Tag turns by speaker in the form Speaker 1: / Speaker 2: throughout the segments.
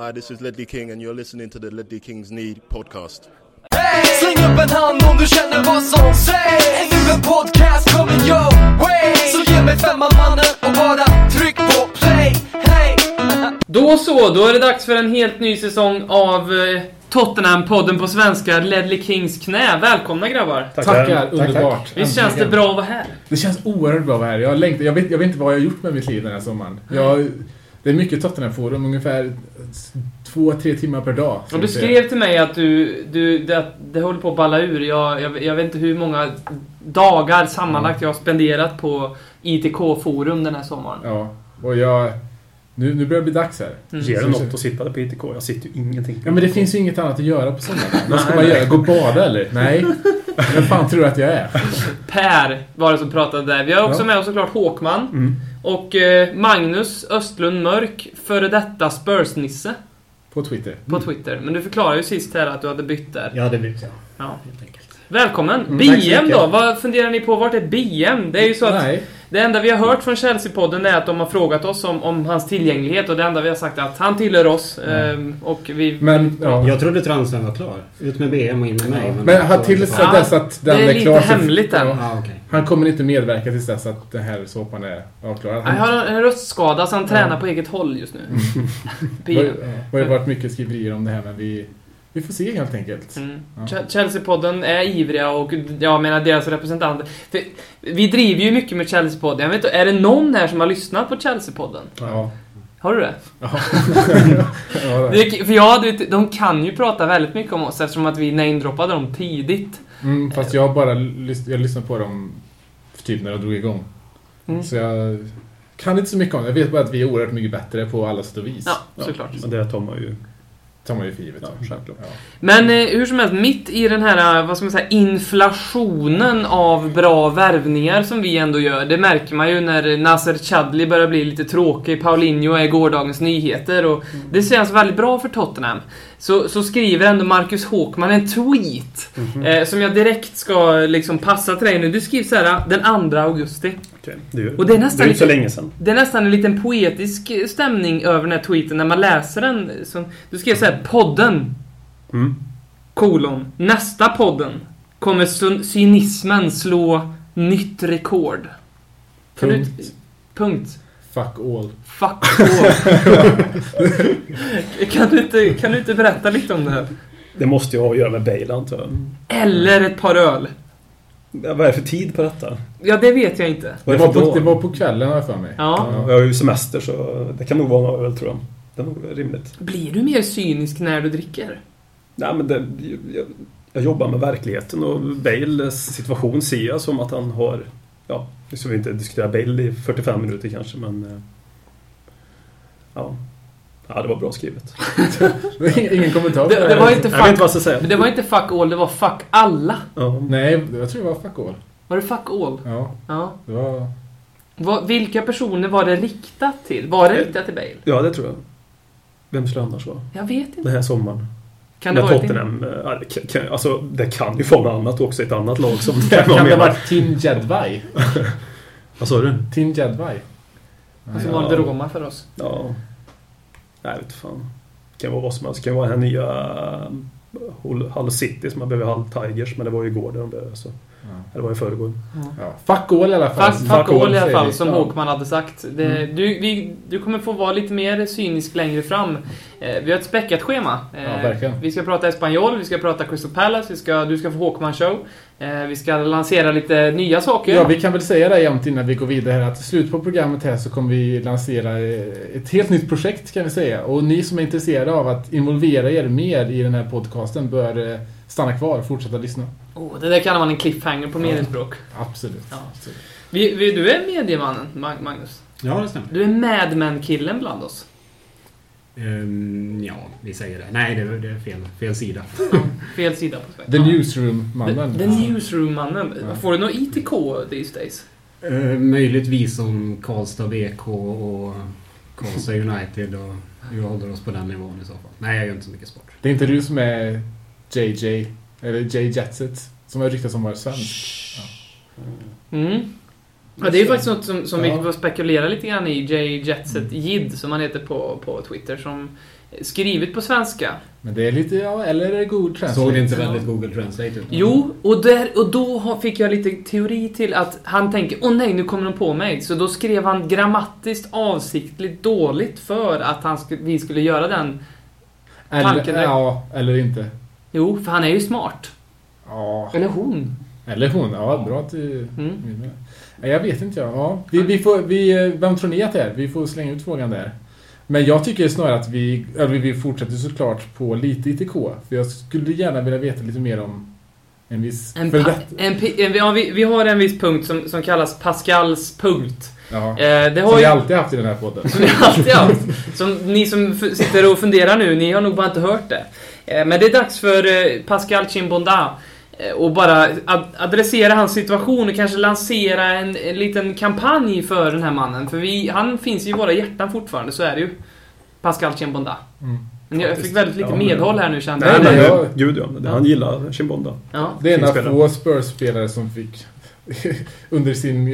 Speaker 1: Hi, this is Ledley King, and you're listening to the Ledley Kings Need podcast.
Speaker 2: Hey! Släng upp en hand om du känner vad som sägs Nu en podcast kommer your way Så ge mig femman mannen och bara tryck på play Hey!
Speaker 3: Då så, då är det dags för en helt ny säsong av eh, Tottenham-podden på svenska, Ledley Kings knä. Välkomna grabbar!
Speaker 4: Tackar, underbart.
Speaker 3: Visst känns det bra att vara här?
Speaker 4: Det känns oerhört bra att vara här. Jag, längtar, jag, vet, jag vet inte vad jag har gjort med mitt liv den här sommaren. Jag, det är mycket Tottenham-forum, ungefär två, tre timmar per dag.
Speaker 3: Och du skrev till mig att du, du det, det håller på att balla ur. Jag, jag, jag vet inte hur många dagar sammanlagt jag har spenderat på ITK-forum den här sommaren.
Speaker 4: Ja, och jag... Nu, nu börjar det bli dags här.
Speaker 3: Mm.
Speaker 5: Ger det något att sitta där på ITK? Jag sitter ju ingenting
Speaker 4: Ja, men det finns ju inget annat att göra på sommaren. Vad ska man göra? Gå och bada eller? Nej. Vem fan tror du att jag är?
Speaker 3: Per var det som pratade där. Vi har också
Speaker 4: Ja.
Speaker 3: med oss såklart Håkman.
Speaker 5: Mm.
Speaker 3: Och eh, Magnus Östlund Mörk, före detta Spurs-nisse
Speaker 4: På Twitter.
Speaker 3: på Twitter. Men du förklarade ju sist här att du hade bytt där.
Speaker 6: Ja, det blir så.
Speaker 3: Ja.
Speaker 6: Helt enkelt.
Speaker 3: Välkommen!
Speaker 4: Mm,
Speaker 3: BM då? Vad funderar ni på? Vart är BM? Det är ju så att
Speaker 4: Nej.
Speaker 3: det enda vi har hört från Chelsea-podden är att de har frågat oss om, om hans tillgänglighet och det enda vi har sagt är att han tillhör oss. ehm, och vi...
Speaker 4: Men, ja.
Speaker 6: Jag trodde transfern var klar. Ut med BM och in med mig.
Speaker 4: Men ha tills
Speaker 3: Ja,
Speaker 4: dess att den
Speaker 3: det är
Speaker 4: är
Speaker 3: lite
Speaker 4: klar. så-
Speaker 3: hemligt än.
Speaker 4: Ja,
Speaker 6: Ja, okej.
Speaker 4: han kommer inte medverka tills dess att den här såpan är avklarad.
Speaker 3: Han
Speaker 4: Han,
Speaker 3: har en röstskada så han tränar på eget håll just nu.
Speaker 4: det
Speaker 3: BM.
Speaker 4: det har ju varit mycket skriverier om det här men vi, vi får se helt enkelt.
Speaker 3: Mm.
Speaker 4: Ja.
Speaker 3: Ch- Chelsea-podden är ivriga och jag menar deras representanter. För vi driver ju mycket med Chelsea-podden. Jag vet inte, är det någon här som har lyssnat på Chelsea-podden?
Speaker 4: Ja.
Speaker 3: Har du det?
Speaker 4: Ja. ja.
Speaker 3: det för jag, du vet, de kan ju prata väldigt mycket om oss eftersom att vi namedroppade dem tidigt.
Speaker 4: Mm, fast jag har bara lys- jag lyssnade på dem typ när jag drog igång.
Speaker 3: Mm.
Speaker 4: Så jag kan inte så mycket om det. Jag vet bara att vi är oerhört mycket bättre på alla sätt och vis.
Speaker 3: Ja, såklart.
Speaker 5: Men det tar man ju...
Speaker 4: tar man ju för givet.
Speaker 5: Ja.
Speaker 4: Ja.
Speaker 3: Men eh, hur som helst, mitt i den här, vad ska man säga, inflationen av bra värvningar som vi ändå gör. Det märker man ju när Nasser Chadli börjar bli lite tråkig. Paulinho är gårdagens nyheter och det känns väldigt bra för Tottenham. Så, så skriver ändå Marcus Håkman en tweet eh, som jag direkt ska liksom passa till dig nu. Du skriver så här den 2 augusti.
Speaker 5: Okej, det, är,
Speaker 3: Och det är nästan
Speaker 5: det är så
Speaker 3: lite-
Speaker 5: länge sedan.
Speaker 3: Det är nästan en liten poetisk stämning över den här tweeten när man läser den. Som, du skrev så här, podden
Speaker 5: Mm.
Speaker 3: kolon. Nästa podden kommer cynismen slå nytt rekord. Kan du,
Speaker 4: Punkt. Fuck all.
Speaker 3: Fuck all. kan, du inte, kan du inte berätta lite om det här?
Speaker 5: Det måste ju ha att göra med Bale antar jag.
Speaker 3: Eller ett par öl.
Speaker 5: Ja, Vad är det för tid på detta?
Speaker 3: Ja, det vet jag inte.
Speaker 4: Det
Speaker 5: är
Speaker 4: var, på, det var på kvällen har jag för mig.
Speaker 3: Ja.
Speaker 5: Ja, jag har ju semester så det kan nog vara några öl tror jag. Det är nog rimligt.
Speaker 3: Blir du mer cynisk när du dricker?
Speaker 5: Nej, men det, jag, jag jobbar med verkligheten och Bales situation ser jag som att han har... Ja, nu ska vi inte diskutera Bale i 45 minuter kanske, men... eh, Ja. Ja, det var bra skrivet.
Speaker 4: Ingen kommentar på
Speaker 3: Det, det var inte
Speaker 5: Jag vet inte
Speaker 3: fuck...
Speaker 5: vad jag ska säga.
Speaker 3: Men det var inte fuck all, det var fuck alla.
Speaker 5: Ja.
Speaker 4: Nej, jag tror det var fuck all.
Speaker 3: Var det fuck all?
Speaker 4: Ja,
Speaker 3: Ja.
Speaker 4: det var...
Speaker 3: Vad- vilka personer var det riktat till? Var det
Speaker 5: Eh,
Speaker 3: riktat till Bale?
Speaker 5: ja, det tror jag. Vem skulle annars vara?
Speaker 3: Jag vet inte.
Speaker 5: Den här sommaren.
Speaker 3: Kan det vara
Speaker 5: Tottenham. eh, Ja, det, kan, kan, alltså, det kan ju vara något annat också, ett annat lag som
Speaker 4: Kan, kan det varit Tim Jedvai?
Speaker 5: Vad sa du?
Speaker 4: Tim Jedvai?
Speaker 3: Och så
Speaker 5: Ja.
Speaker 3: valde Roma för oss.
Speaker 5: Ja. Nej, vet fan. Det kan vara vad som helst. Det kan vara den här nya eh, Hull City som har blivit Hull Tigers, men det var ju igår de blev så.
Speaker 4: Ja.
Speaker 5: Eller var i förrgår.
Speaker 4: Ja. Fuck all i alla fall.
Speaker 3: Fast fuck all i alla fall, som. Håkman hade sagt. Det,
Speaker 4: Mm.
Speaker 3: du, vi, du kommer få vara lite mer cynisk längre fram. Eh, vi har ett späckat schema. Eh,
Speaker 4: Ja,
Speaker 3: vi ska prata Espanyol, vi ska prata Crystal Palace, vi ska, du ska få Håkman show. Eh, vi ska lansera lite nya saker.
Speaker 4: Ja, vi kan väl säga det jämt innan vi går vidare här att i slutet på programmet här så kommer vi lansera eh, ett helt nytt projekt kan vi säga. Och ni som är intresserade av att involvera er mer i den här podcasten bör eh, stanna kvar och fortsätta lyssna.
Speaker 3: Oh, det där kallar man en cliffhanger på
Speaker 4: Ja.
Speaker 3: mediespråk.
Speaker 4: Absolut.
Speaker 3: Ja.
Speaker 4: Absolut.
Speaker 3: Vi, vi, du är mediemannen, Mag- Magnus.
Speaker 6: Ja, det stämmer.
Speaker 3: Du är Madman-killen bland oss.
Speaker 6: Ehm, ja, vi säger det. Nej, det, det är fel, fel sida.
Speaker 3: Fel sida på Sverige.
Speaker 4: The
Speaker 3: Ja.
Speaker 4: Newsroom-mannen.
Speaker 3: The, the Newsroom-mannen.
Speaker 4: Ja.
Speaker 3: Får du något ITK these days?
Speaker 6: Ehm, möjligtvis om Karlstad BK och Karlstad United och vi håller oss på den nivån i så fall. Nej, jag gör inte så mycket sport.
Speaker 4: Det är inte du som är JJ, eller J Jetset, som har ryktats om vara svensk.
Speaker 3: Mm. Ja, det är ju faktiskt något som, som
Speaker 4: Ja.
Speaker 3: vi får spekulera lite grann i. J Jetset Jid, som han heter på, på Twitter, som skrivit på svenska.
Speaker 4: Men det är lite, ja, eller är det god translate?
Speaker 6: Såg det inte väldigt Google Translate ut?
Speaker 3: Jo, och, där, och då fick jag lite teori till att han tänker åh nej, nu kommer de på mig. Så då skrev han grammatiskt avsiktligt dåligt för att han sk- vi skulle göra den. tanken
Speaker 4: Eller, ja, eller inte.
Speaker 3: Jo, för han är ju smart.
Speaker 4: Ja,
Speaker 3: Eller hon.
Speaker 4: eller hon. Ja, bra att du...
Speaker 3: Mm.
Speaker 4: Ja, Jag vet inte jag. Ja. Vi, vi får, vi, vem tror ni att det är? Vi får slänga ut frågan där. Men jag tycker snarare att vi, eller vi vi fortsätter såklart på lite ITK. För jag skulle gärna vilja veta lite mer om en viss...
Speaker 3: En, en, pi- en, ja, vi, vi har en viss punkt som, som kallas Pascals punkt.
Speaker 4: ja.
Speaker 3: Eh, det
Speaker 4: Som
Speaker 3: har
Speaker 4: vi
Speaker 3: ju...
Speaker 4: alltid haft i den här podden.
Speaker 3: Som ni alltid haft. Som ni som sitter och funderar nu, ni har nog bara inte hört det. Eh, Men det är dags för eh, Pascal Chimbonda eh, och bara ad- adressera hans situation och kanske lansera en, en liten kampanj för den här mannen. För vi, han finns ju i våra hjärtan fortfarande, så är det ju. Pascal Chimbonda.
Speaker 4: Mm.
Speaker 3: Men jag fick väldigt lite
Speaker 5: Ja, men-
Speaker 3: medhåll här nu kände
Speaker 5: Nej,
Speaker 3: jag.
Speaker 4: Nej,
Speaker 5: nej,
Speaker 4: men jag-
Speaker 5: gud ja. Han gillar Chimbonda.
Speaker 3: Ja.
Speaker 4: Det är en av få Spurs-spelare som fick under sin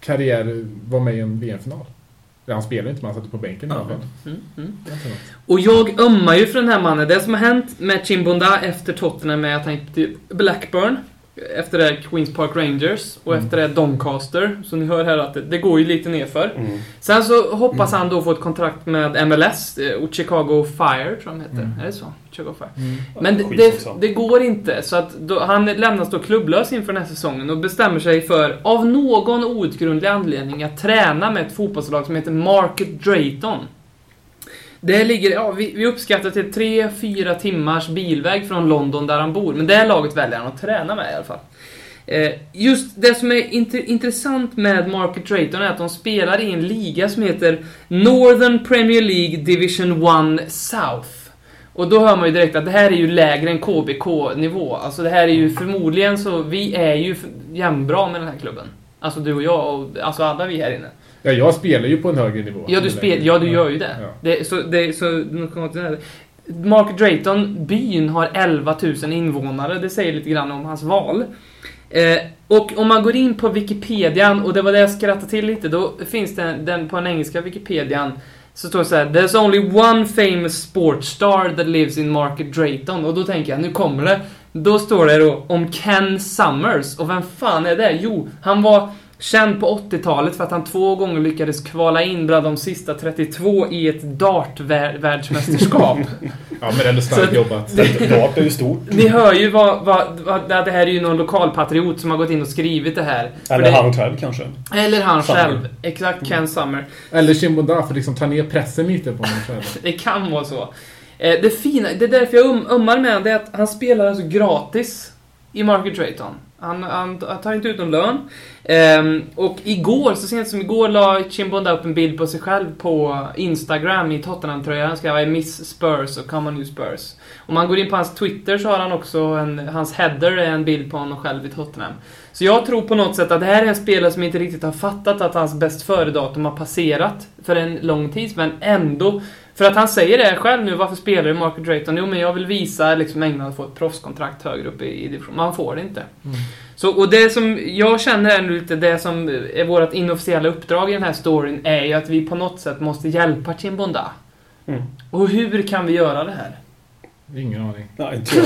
Speaker 4: karriär vara med i en VM-final. Han spelade inte, men han satt på bänken. i alla fall.
Speaker 3: Mm, mm. Och jag ömmar ju för den här mannen. Det som har hänt med Chimbonda efter Tottenham är att han gick till Blackburn. Efter det Queens Park Rangers och
Speaker 4: Mm.
Speaker 3: efter det Doncaster. Så ni hör här att det, det går ju lite nerför.
Speaker 5: Mm.
Speaker 3: Sen så hoppas han då få ett kontrakt med MLS eh, och Chicago Fire tror jag de heter.
Speaker 4: Mm.
Speaker 3: Är det så? Chicago Fire.
Speaker 4: Mm.
Speaker 3: Men det, det, det går inte. Så att då, han lämnas då klubblös inför den här säsongen och bestämmer sig för, av någon outgrundlig anledning, att träna med ett fotbollslag som heter Market Drayton. Det ligger, ja, vi, vi uppskattar till 3-4 timmars bilväg från London där han bor. Men det laget väljer han att träna med i alla fall. Eh, just det som är int- intressant med Market Drayton är att de spelar i en liga som heter Northern Premier League Division 1 South. Och då hör man ju direkt att det här är ju lägre än KBK-nivå. Alltså det här är ju förmodligen så, vi är ju jämnbra med den här klubben. Alltså du och jag och alltså alla vi här inne.
Speaker 4: Ja, jag spelar ju på en högre nivå.
Speaker 3: Ja, du, spel, ja, du gör ju det.
Speaker 4: Ja.
Speaker 3: det så, det så. Mark Drayton, byn, har 11 000 invånare. Det säger lite grann om hans val. Eh, och om man går in på Wikipedian, och det var det jag skrattade till lite, då finns det den på den engelska Wikipedian så står det så här: There's only one famous sports star that lives in Market Drayton. Och då tänker jag, nu kommer det. Då står det då om Ken Summers. Och vem fan är det? Jo, han var känd på 80-talet för att han två gånger lyckades kvala in bland de sista 32 i ett dart-världsmästerskap.
Speaker 4: Ja, men ändå starkt jobbat.
Speaker 5: Dart är ju stort.
Speaker 3: Ni hör ju vad, vad, vad, det här är ju någon lokalpatriot som har gått in och skrivit det här.
Speaker 5: Eller
Speaker 3: det,
Speaker 5: han själv kanske.
Speaker 3: Eller han
Speaker 5: Summer.
Speaker 3: själv. Exakt, Ken Summer.
Speaker 4: Eller Chimbonda, för liksom ta ner pressen lite på honom själv.
Speaker 3: Det kan vara så. Eh, Det fina, det är därför jag um, ömmar med det är att han spelar alltså gratis i Market Drayton. Han, han, han tar inte ut någon lön. Ehm, och igår, så sent som igår, la Chimbonda upp en bild på sig själv på Instagram i Tottenham-tröja. Han skrev I miss Spurs och come on you Spurs. Om man går in på hans Twitter så har han också en, hans header är en bild på honom själv i Tottenham. Så jag tror på något sätt att det här är en spelare som inte riktigt har fattat att hans bäst före-datum har passerat för en lång tid, men ändå för att han säger det själv nu, varför spelar du Market Drayton? Jo, men jag vill visa liksom England att få ett proffskontrakt högre upp i, i division. Man får det inte.
Speaker 4: Mm.
Speaker 3: Så, och det som jag känner är nu lite det som är vårt inofficiella uppdrag i den här storyn är ju att vi på något sätt måste hjälpa Chimbonda.
Speaker 5: Mm.
Speaker 3: Och hur kan vi göra det här?
Speaker 4: Ingen aning.
Speaker 5: Nej, inte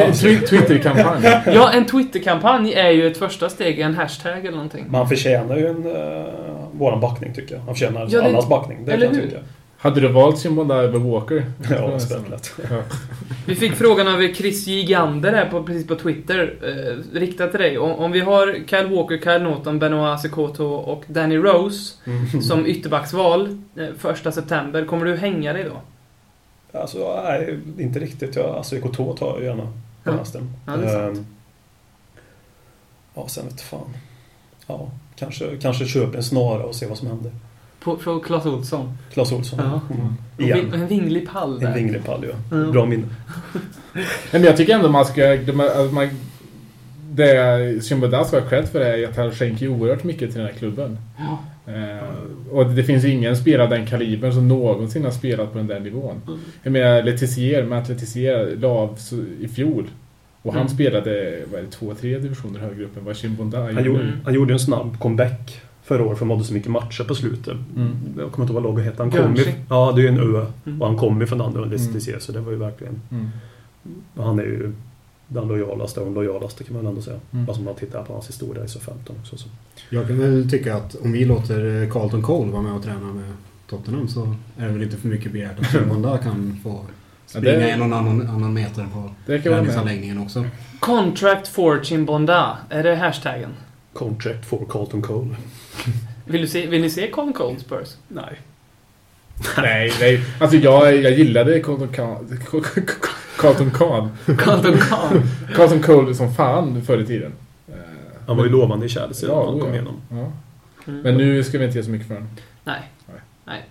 Speaker 5: jag.
Speaker 4: Twitterkampanj.
Speaker 3: Ja, en Twitterkampanj är ju ett första steg, en hashtag eller någonting.
Speaker 5: Man förtjänar ju en, uh, våran backning tycker jag. Han förtjänar
Speaker 3: Ja, det-
Speaker 5: allas backning. Det
Speaker 3: eller
Speaker 5: kan jag
Speaker 3: hur?
Speaker 5: tycka.
Speaker 4: Hade du valt Chimbonda över Walker?
Speaker 5: Ja, lätt.
Speaker 4: Ja.
Speaker 3: Vi fick frågan av Chris Gigander här på, precis på Twitter, eh, riktat till dig. Om, om vi har Kyle Walker, Kyle Norton, Benoit Sekoto och Danny Rose
Speaker 5: Mm.
Speaker 3: som ytterbacksval eh, första september, kommer du hänga dig då?
Speaker 5: Alltså, nej, inte riktigt. Jag, alltså, EK2 tar jag gärna på
Speaker 3: Ja.
Speaker 5: hösten.
Speaker 3: Ja, det är sant.
Speaker 5: Ehm, Ja, sen vet fan. Ja, kanske, kanske köpa en snara och se vad som händer.
Speaker 3: På, från Clas Ohlson?
Speaker 5: Clas Ohlson.
Speaker 3: Ja.
Speaker 5: Mm.
Speaker 3: Och
Speaker 5: Igen.
Speaker 3: En vinglig pall där.
Speaker 5: En vinglig pall, ja.
Speaker 3: Ja.
Speaker 5: Bra minne.
Speaker 4: Men jag tycker ändå man ska... att man, det Chimbonda ska ha cred för är att han skänker oerhört mycket till den här klubben.
Speaker 3: Ja.
Speaker 4: Eh, och det finns ingen spelare av den kalibern som någonsin har spelat på den där nivån.
Speaker 3: Mm.
Speaker 4: Jag menar Letizier, Matt Letizier la av i fjol. Och han
Speaker 3: Mm.
Speaker 4: spelade, vad är det, två, tre divisioner högre upp än vad Chimbonda
Speaker 5: Han gjorde,
Speaker 3: Mm.
Speaker 5: han gjorde en snabb comeback förra året för han hade så mycket matcher på slutet.
Speaker 4: Mm.
Speaker 5: Jag kommer inte ihåg vad laget hette. Han kom ju, ja, det är ju en ö.
Speaker 3: Mm.
Speaker 5: Och han kom ju från den ön,
Speaker 4: Mm.
Speaker 5: så det var ju verkligen...
Speaker 4: Mm.
Speaker 5: Han är ju den lojalaste och den lojalaste kan man ändå säga.
Speaker 4: Mm.
Speaker 5: Alltså om man tittar på hans historia i så 15 också. Så.
Speaker 6: Jag kan väl tycka att om vi låter eh, Carlton Cole vara med och träna med Tottenham så är det väl inte för mycket begärt att Chimbonda kan få springa
Speaker 4: det-
Speaker 6: en och annan, annan meter på träningsanläggningen också.
Speaker 3: Contract for Chimbonda. Är det hashtaggen?
Speaker 5: Contract for Carlton Cole.
Speaker 3: Vill, du se, vill ni se Colin Cold Spurs?
Speaker 5: Nej.
Speaker 4: Nej, nej. Alltså jag, jag gillade Carlton Kahn. Carlton Kahn.
Speaker 3: Carlton Kahn.
Speaker 4: Carlton Cole som fan förr i tiden.
Speaker 5: Han var ju lovande i Chelsea
Speaker 4: Ja,
Speaker 5: när han kom
Speaker 4: ja.
Speaker 5: igenom.
Speaker 4: Ja.
Speaker 3: Mm.
Speaker 4: Men nu ska vi inte ge så mycket för honom.
Speaker 3: Nej.
Speaker 4: Nej.
Speaker 3: Nej.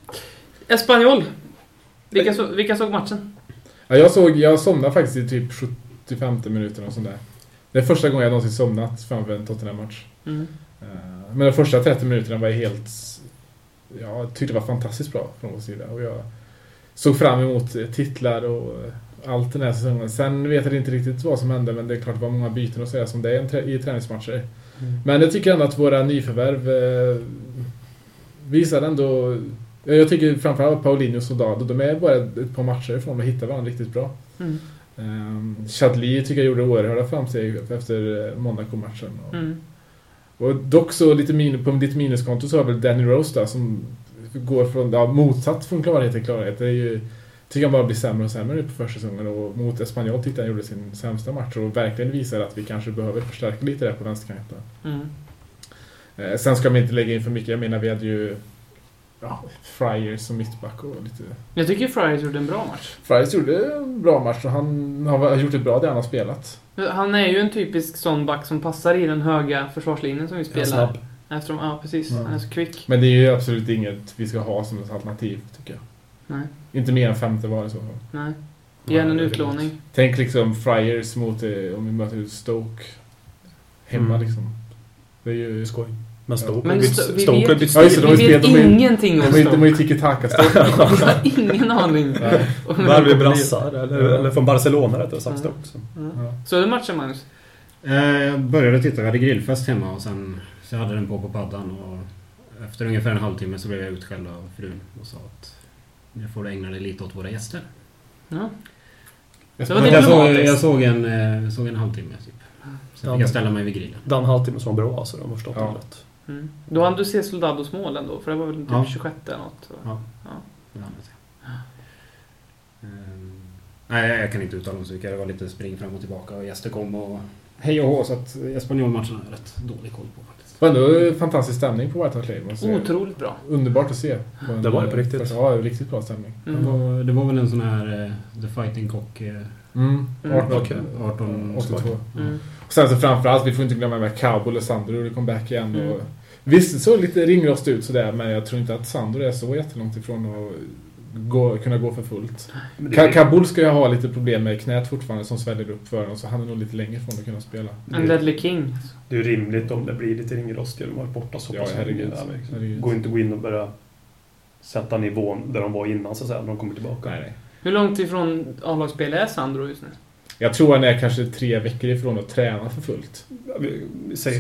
Speaker 3: Espanyol. Vilka, så, vilka såg matchen?
Speaker 4: Ja, jag, såg, jag somnade faktiskt i typ 75 minuter och sånt där. Det är första gången jag någonsin somnat framför en Tottenham-match.
Speaker 3: Mm.
Speaker 4: Eh, Men de första 30 minuterna var helt... Ja, jag tyckte det var fantastiskt bra från vår sida. Och jag såg fram emot titlar och eh, allt den här säsongen. Sen vet jag inte riktigt vad som hände, men det är klart det var många byten att säga som det är i träningsmatcher. Men jag tycker ändå att våra nyförvärv eh, visar ändå... ja, Jag tycker framförallt Paulinho och Soldado, de är bara ett par matcher ifrån att hitta varandra riktigt bra.
Speaker 3: Mm.
Speaker 4: Um, Chadli tycker jag gjorde oerhörda framsteg efter eh, Monaco-matchen. Och,
Speaker 3: Mm.
Speaker 4: och dock så lite min, på ditt minuskonto så har väl Danny Rose där som går från, ja, motsatt från klarhet till klarhet. Det är ju, tycker han bara blir sämre och sämre på försäsongen och mot Espanyol tyckte jag han gjorde sin sämsta match och verkligen visar att vi kanske behöver förstärka lite där på vänsterkanten.
Speaker 3: Mm.
Speaker 4: Eh, sen ska man inte lägga in för mycket. Jag menar vi hade ju ja, Friars som mittback och lite...
Speaker 3: Jag tycker Friars gjorde en bra match.
Speaker 4: Friars gjorde en bra match och han har gjort ett bra det han har spelat.
Speaker 3: Han är ju en typisk sån back som passar i den höga försvarslinjen som vi spelar.
Speaker 5: snabb?
Speaker 3: Eftersom, ja precis.
Speaker 4: Ja.
Speaker 3: Han är så kvick.
Speaker 4: Men det är ju absolut inget vi ska ha som ett alternativ, tycker jag.
Speaker 3: Nej.
Speaker 4: Inte mer än femte var i så fall.
Speaker 3: Nej. Ge en
Speaker 5: Nej, det är
Speaker 3: utlåning.
Speaker 4: Tänk liksom Friars mot, eh, om vi möter Stoke. Hemma
Speaker 5: Mm.
Speaker 4: liksom. Det är ju skoj.
Speaker 5: Men Stoke har Stoke har
Speaker 3: vet-
Speaker 5: bytt
Speaker 4: det,
Speaker 3: Vi vet ingenting om
Speaker 4: ju- de är ju
Speaker 3: Stoke.
Speaker 4: tiki-taka
Speaker 3: Vi har ingen aning.
Speaker 5: Värvade brassar, eller, från Barcelona rättare sagt. Stoke. Så.
Speaker 3: Ja. Så är det matchen Magnus?
Speaker 6: Eh, Jag började titta, vi hade grillfest hemma och sen så hade den på på paddan och efter ungefär en halvtimme så blev jag utskälld av frun och sa att nu får du ägna dig lite åt våra gäster.
Speaker 3: Ja.
Speaker 4: Jag
Speaker 3: det
Speaker 6: jag, såg, jag såg, en, eh, såg en halvtimme typ. Sen fick jag ställa mig vid grillen.
Speaker 5: Den halvtimme som var bra alltså, de har förstått
Speaker 4: Ja.
Speaker 5: det rätt.
Speaker 3: Mm. Då hann du se Soldados mål ändå, för det var väl typ
Speaker 6: Ja.
Speaker 3: 26 eller något?
Speaker 6: Ja.
Speaker 3: Ja.
Speaker 6: Det hann jag se. Nej, jag kan inte uttala mig så mycket. Det var lite spring fram och tillbaka och gäster kom och hej och hå. Så att Espanyol-matchen har jag rätt dålig koll på faktiskt.
Speaker 4: Det var ändå fantastisk stämning på White Hart Lane.
Speaker 3: Otroligt bra.
Speaker 4: Underbart att se. en-
Speaker 5: Det var det på riktigt.
Speaker 4: Ja, riktigt bra stämning.
Speaker 6: Det,
Speaker 3: Mm.
Speaker 6: var, det var väl en sån här eh, The Fighting Cock eh,
Speaker 4: Mm.
Speaker 3: Mm.
Speaker 4: 18,
Speaker 5: Okej.
Speaker 6: 18
Speaker 4: 82.
Speaker 3: Mm.
Speaker 4: Och sen så framförallt, vi får inte glömma med Cowboy och Sandro, det kom back igen.
Speaker 3: Mm.
Speaker 4: Och, visst, det såg lite ringrost ut sådär, men jag tror inte att Sandro är så jättelångt ifrån att gå, kunna gå för fullt. Ka- Kabul ska ju ha lite problem med knät fortfarande som sväller upp för honom, så han är nog lite längre ifrån att kunna spela.
Speaker 3: En Deadly King.
Speaker 5: Det är rimligt om det blir lite ringrost genom att vara borta så pass
Speaker 4: herregud.
Speaker 5: länge. Ja, men
Speaker 4: herregud.
Speaker 5: Går inte gå in och börja sätta nivån där de var innan så att säga, när de kommer tillbaka.
Speaker 4: Nej, nej.
Speaker 3: Hur långt ifrån A-lagsspel är Sandro just nu?
Speaker 4: Jag tror han är kanske tre veckor ifrån att träna för fullt.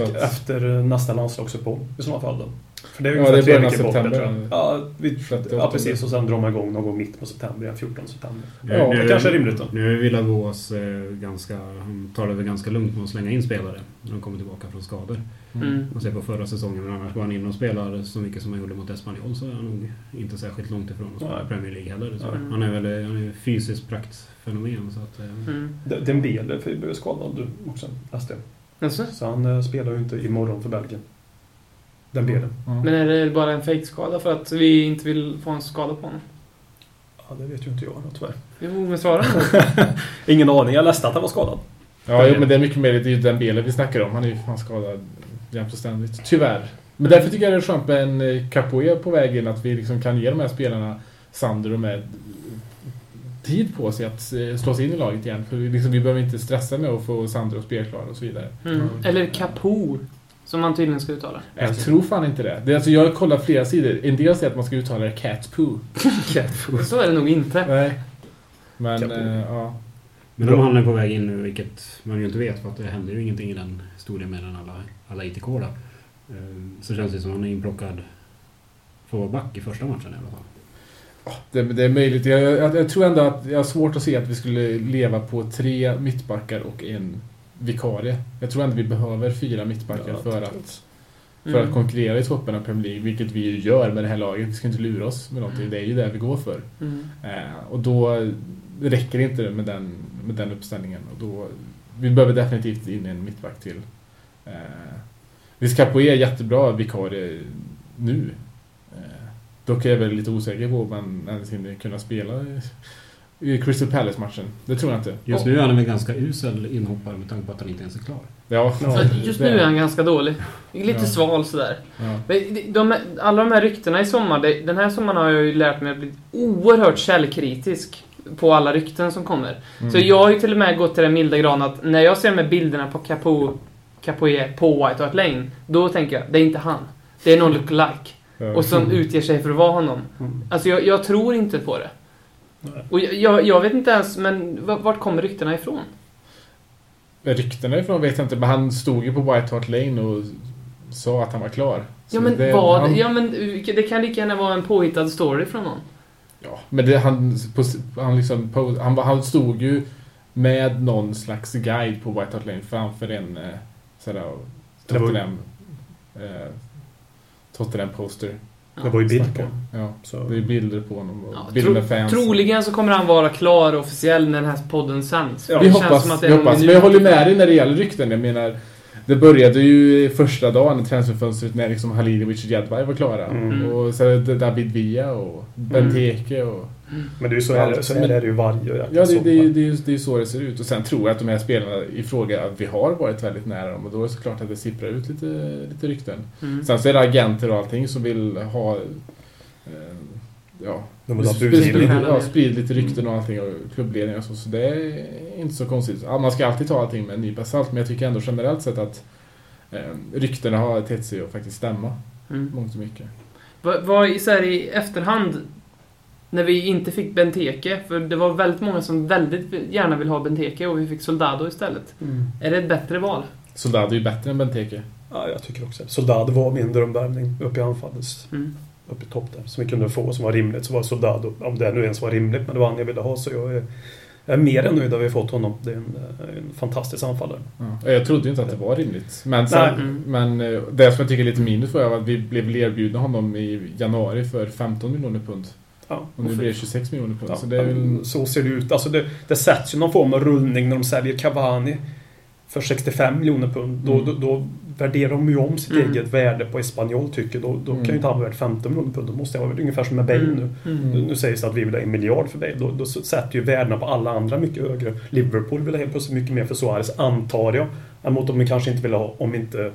Speaker 4: Att-
Speaker 5: efter nästa landslagsuppehåll i sådana fall då. För det är
Speaker 4: Ja, det är
Speaker 5: tre
Speaker 4: början av september.
Speaker 5: tror jag. Ja, vi, ja, precis. Och sen drar man igång någon gång mitt på september, den 14 september.
Speaker 4: Ja,
Speaker 5: det kanske är rimligt då.
Speaker 6: Nu är Villavås eh, ganska... Han tar det väl ganska lugnt med att slänga in spelare när de kommer tillbaka från skador.
Speaker 3: Mm.
Speaker 6: Man ser på förra säsongen, men annars går han in och spelar så mycket som han gjorde mot Espanyol så är han nog inte särskilt långt ifrån att spela. Premier League heller. Så
Speaker 3: Nej.
Speaker 6: Han är väl han är fysiskt praktfenomen. Så att, eh,
Speaker 3: Mm.
Speaker 5: D- Dembele för- blev skadad också, läste jag.
Speaker 3: Alltså?
Speaker 5: Så han eh, spelar ju inte imorgon för Belgien. Dembele.
Speaker 4: Ja.
Speaker 3: Men är det bara en fake-skada för att vi inte vill få en skada på honom?
Speaker 5: Ja, det vet ju inte jag tyvärr.
Speaker 3: Jo, men svara.
Speaker 5: Ingen aning, jag läste att han var skadad.
Speaker 4: Ja, jo, men det är mycket mer det är ju den Bele vi snackar om. Han är ju fan skadad jämt och ständigt. Tyvärr. Men därför tycker jag det är skönt med en eh, Capoe på väg in. Att vi liksom kan ge de här spelarna Sandro med tid på sig att eh, slå sig in i laget igen. För vi, liksom, vi behöver inte stressa med att få Sandro spelklar och så vidare.
Speaker 3: Mm. Eller Capo, som man tydligen ska uttala.
Speaker 4: Jag tror fan inte det. det är alltså, jag har kollat flera sidor. En del säger att man ska uttala det cat poo.
Speaker 3: Så är det nog inte.
Speaker 4: Nej. Men, eh, ja.
Speaker 6: Men om han är på väg in nu, vilket man ju inte vet för att det händer ju ingenting i den historien med den alla, alla ITK då. Eh, Så känns det som att han är inplockad för att vara back i första matchen i alla fall.
Speaker 4: Det, det är möjligt. Jag, jag, jag tror ändå att jag har svårt att se att vi skulle leva på tre mittbackar och en vikarie. Jag tror ändå vi behöver fyra mittbackar
Speaker 5: Ja,
Speaker 4: för att, för
Speaker 3: Mm.
Speaker 4: att konkurrera i toppen av Premier League, vilket vi ju gör med det här laget. Vi ska inte lura oss med någonting. Det är ju det vi går för.
Speaker 3: Mm.
Speaker 4: Eh, och då räcker det inte med den, med den uppställningen. Och då, vi behöver definitivt in en mittback till. Eh, visst, Capoe är jättebra vikarie nu. Eh, dock är jag väl lite osäker på om han ens hinner kunna spela i- Crystal Palace-matchen. Det tror jag inte.
Speaker 6: Just nu är han väl ganska usel inhoppare med tanke på att han inte ens är klar.
Speaker 4: Ja,
Speaker 3: Just nu är han ganska dålig. Lite
Speaker 4: Ja.
Speaker 3: sval sådär.
Speaker 4: Ja.
Speaker 3: De- alla de här ryktena i sommar, den här sommaren har jag ju lärt mig att bli oerhört källkritisk på alla rykten som kommer.
Speaker 4: Mm.
Speaker 3: Så jag har ju till och med gått till den milda gran att när jag ser de här bilderna på Capo, Capoe på White Hart Lane, då tänker jag, det är inte han. Det är någon lookalike. Och som utger sig för att vara honom.
Speaker 5: Mm.
Speaker 3: Alltså jag, jag tror inte på det. Och jag, jag, vet inte ens, men vart kommer ryktena ifrån?
Speaker 4: Ryktena ifrån vet jag inte, men han stod ju på White Hart Lane och sa att han var klar. Så
Speaker 3: Ja men
Speaker 4: det-
Speaker 3: vad?
Speaker 4: han-
Speaker 3: Ja men det kan lika gärna vara en påhittad story från någon.
Speaker 4: Ja, men det, han, på, han, liksom, på, han, han stod ju med någon slags guide på White Hart Lane framför en eh, sådär, Tottenham, eh, Tottenham poster.
Speaker 5: Det var ju bild på honom.
Speaker 4: Ja,
Speaker 5: Så.
Speaker 4: det är bilder på honom och
Speaker 3: Ja,
Speaker 4: bilder
Speaker 3: tro,
Speaker 4: med fans.
Speaker 3: troligen så kommer han vara klar och officiell när den här podden sänds.
Speaker 5: Ja,
Speaker 4: vi hoppas,
Speaker 3: som att det
Speaker 4: vi hoppas. Men jag håller med dig när det gäller rykten. Jag menar, det började ju första dagen i transferfönstret när liksom Halilovic och Jedvaj var klara.
Speaker 5: Mm.
Speaker 4: Och det David Villa och Benteke och...
Speaker 5: Men det är ju så, är så är det ju varje jäkla
Speaker 4: Ja, det,
Speaker 5: sommar.
Speaker 4: det, det, det är ju så det ser ut. Och sen tror jag att de här spelarna i fråga, att vi har varit väldigt nära dem. Och då är det såklart att det sipprar ut lite, lite rykten.
Speaker 3: Mm.
Speaker 4: Sen så är det agenter och allting som vill ha... Eh, ja,
Speaker 5: De vill ha
Speaker 4: Sprid- sprid- Ja, sprid lite rykten och allting och klubbledningar och så. Så det är inte så konstigt. Ja, man ska alltid ta allting med en nypa salt. Men jag tycker ändå generellt sett att eh, ryktena har tett sig att faktiskt stämma.
Speaker 3: Mm.
Speaker 4: Mångt och mycket.
Speaker 3: Vad, vad i, så här, i efterhand, när vi inte fick Benteke, för det var väldigt många som väldigt gärna vill ha Benteke och vi fick Soldado istället.
Speaker 5: Mm.
Speaker 3: Är det ett bättre val?
Speaker 4: Soldado är ju bättre än Benteke.
Speaker 5: Ja, jag tycker också. Soldado var min drömvärvning uppe i anfallet.
Speaker 3: Mm.
Speaker 5: Uppe i topp där. Som vi kunde få som var rimligt. Så var Soldado, om det nu ens var rimligt, men det var han jag ville ha. Så jag är, jag är mer än nöjd att vi har fått honom. Det är en, eh, en fantastisk anfallare.
Speaker 4: Ja. Jag trodde ju inte att det var rimligt. Men, sen,
Speaker 3: Nej. Mm.
Speaker 4: men eh, det som jag tycker är lite minus var att vi blev erbjudna honom i januari för 15 miljoner pund.
Speaker 5: Ja.
Speaker 4: Och nu blir det 26 miljoner pund.
Speaker 5: Ja,
Speaker 4: Så det är väl...
Speaker 5: Så ser det ut. Alltså det, det sätts ju någon form av rullning när de säljer Cavani för 65 miljoner pund. Då,
Speaker 4: Mm.
Speaker 5: då, då värderar de ju om sitt
Speaker 3: Mm.
Speaker 5: eget värde på Espanyol tycker Då, då
Speaker 4: Mm.
Speaker 5: kan ju inte han vara värd 15 miljoner pund. Då måste jag vara ungefär som med Bale nu.
Speaker 3: Mm.
Speaker 5: Nu- Nu sägs det att vi vill ha en miljard för Bale. Då, då sätter ju värdena på alla andra mycket högre. Liverpool vill ha helt plötsligt mycket mer för Suarez, antar jag. Än mot om vi kanske inte vill ha om inte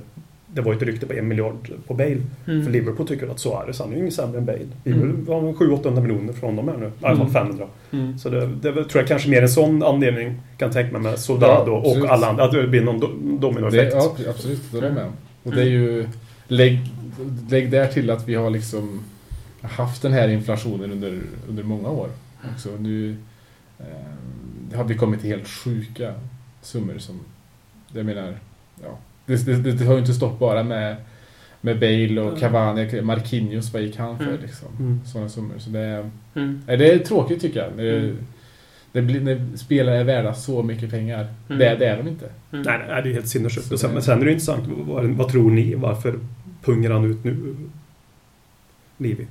Speaker 5: det var ett rykte på en miljard på Bale.
Speaker 3: Mm.
Speaker 5: För Liverpool tycker att Suarez, han är ju ingen sämre än Bale. Vi
Speaker 3: Mm.
Speaker 5: vill ha 700-800 miljoner från dem här nu. I alla fall
Speaker 4: Mm.
Speaker 5: 500.
Speaker 3: Mm.
Speaker 5: Så det, det är tror jag kanske mer en sån anledning kan tänka mig med Soldado
Speaker 4: Ja,
Speaker 5: och alla andra. Att det blir någon do- dominoeffekt.
Speaker 4: Det, ja, absolut. Det är jag med. Och det är ju... Lägg, lägg där till att vi har liksom haft den här inflationen under, under många år. Också. Nu eh, har vi kommit till helt sjuka summor som... Jag menar... Ja, det, det, det har ju inte stått bara med, med Bale och Cavani, Marquinhos, vad gick han för
Speaker 3: Mm.
Speaker 4: liksom?
Speaker 5: Mm.
Speaker 4: Sådana summor. Så det, är-
Speaker 3: Mm.
Speaker 4: nej, det är tråkigt tycker jag. Det-
Speaker 3: Mm.
Speaker 4: det blir, när spelare är värda så mycket pengar.
Speaker 3: Mm.
Speaker 4: Det, det är de inte.
Speaker 3: Mm.
Speaker 5: Nej, nej, det är helt sinnessjukt. Och sen-
Speaker 4: det-
Speaker 5: Men sen är det intressant. Vad, vad tror ni? Varför pungar han ut nu? Livi.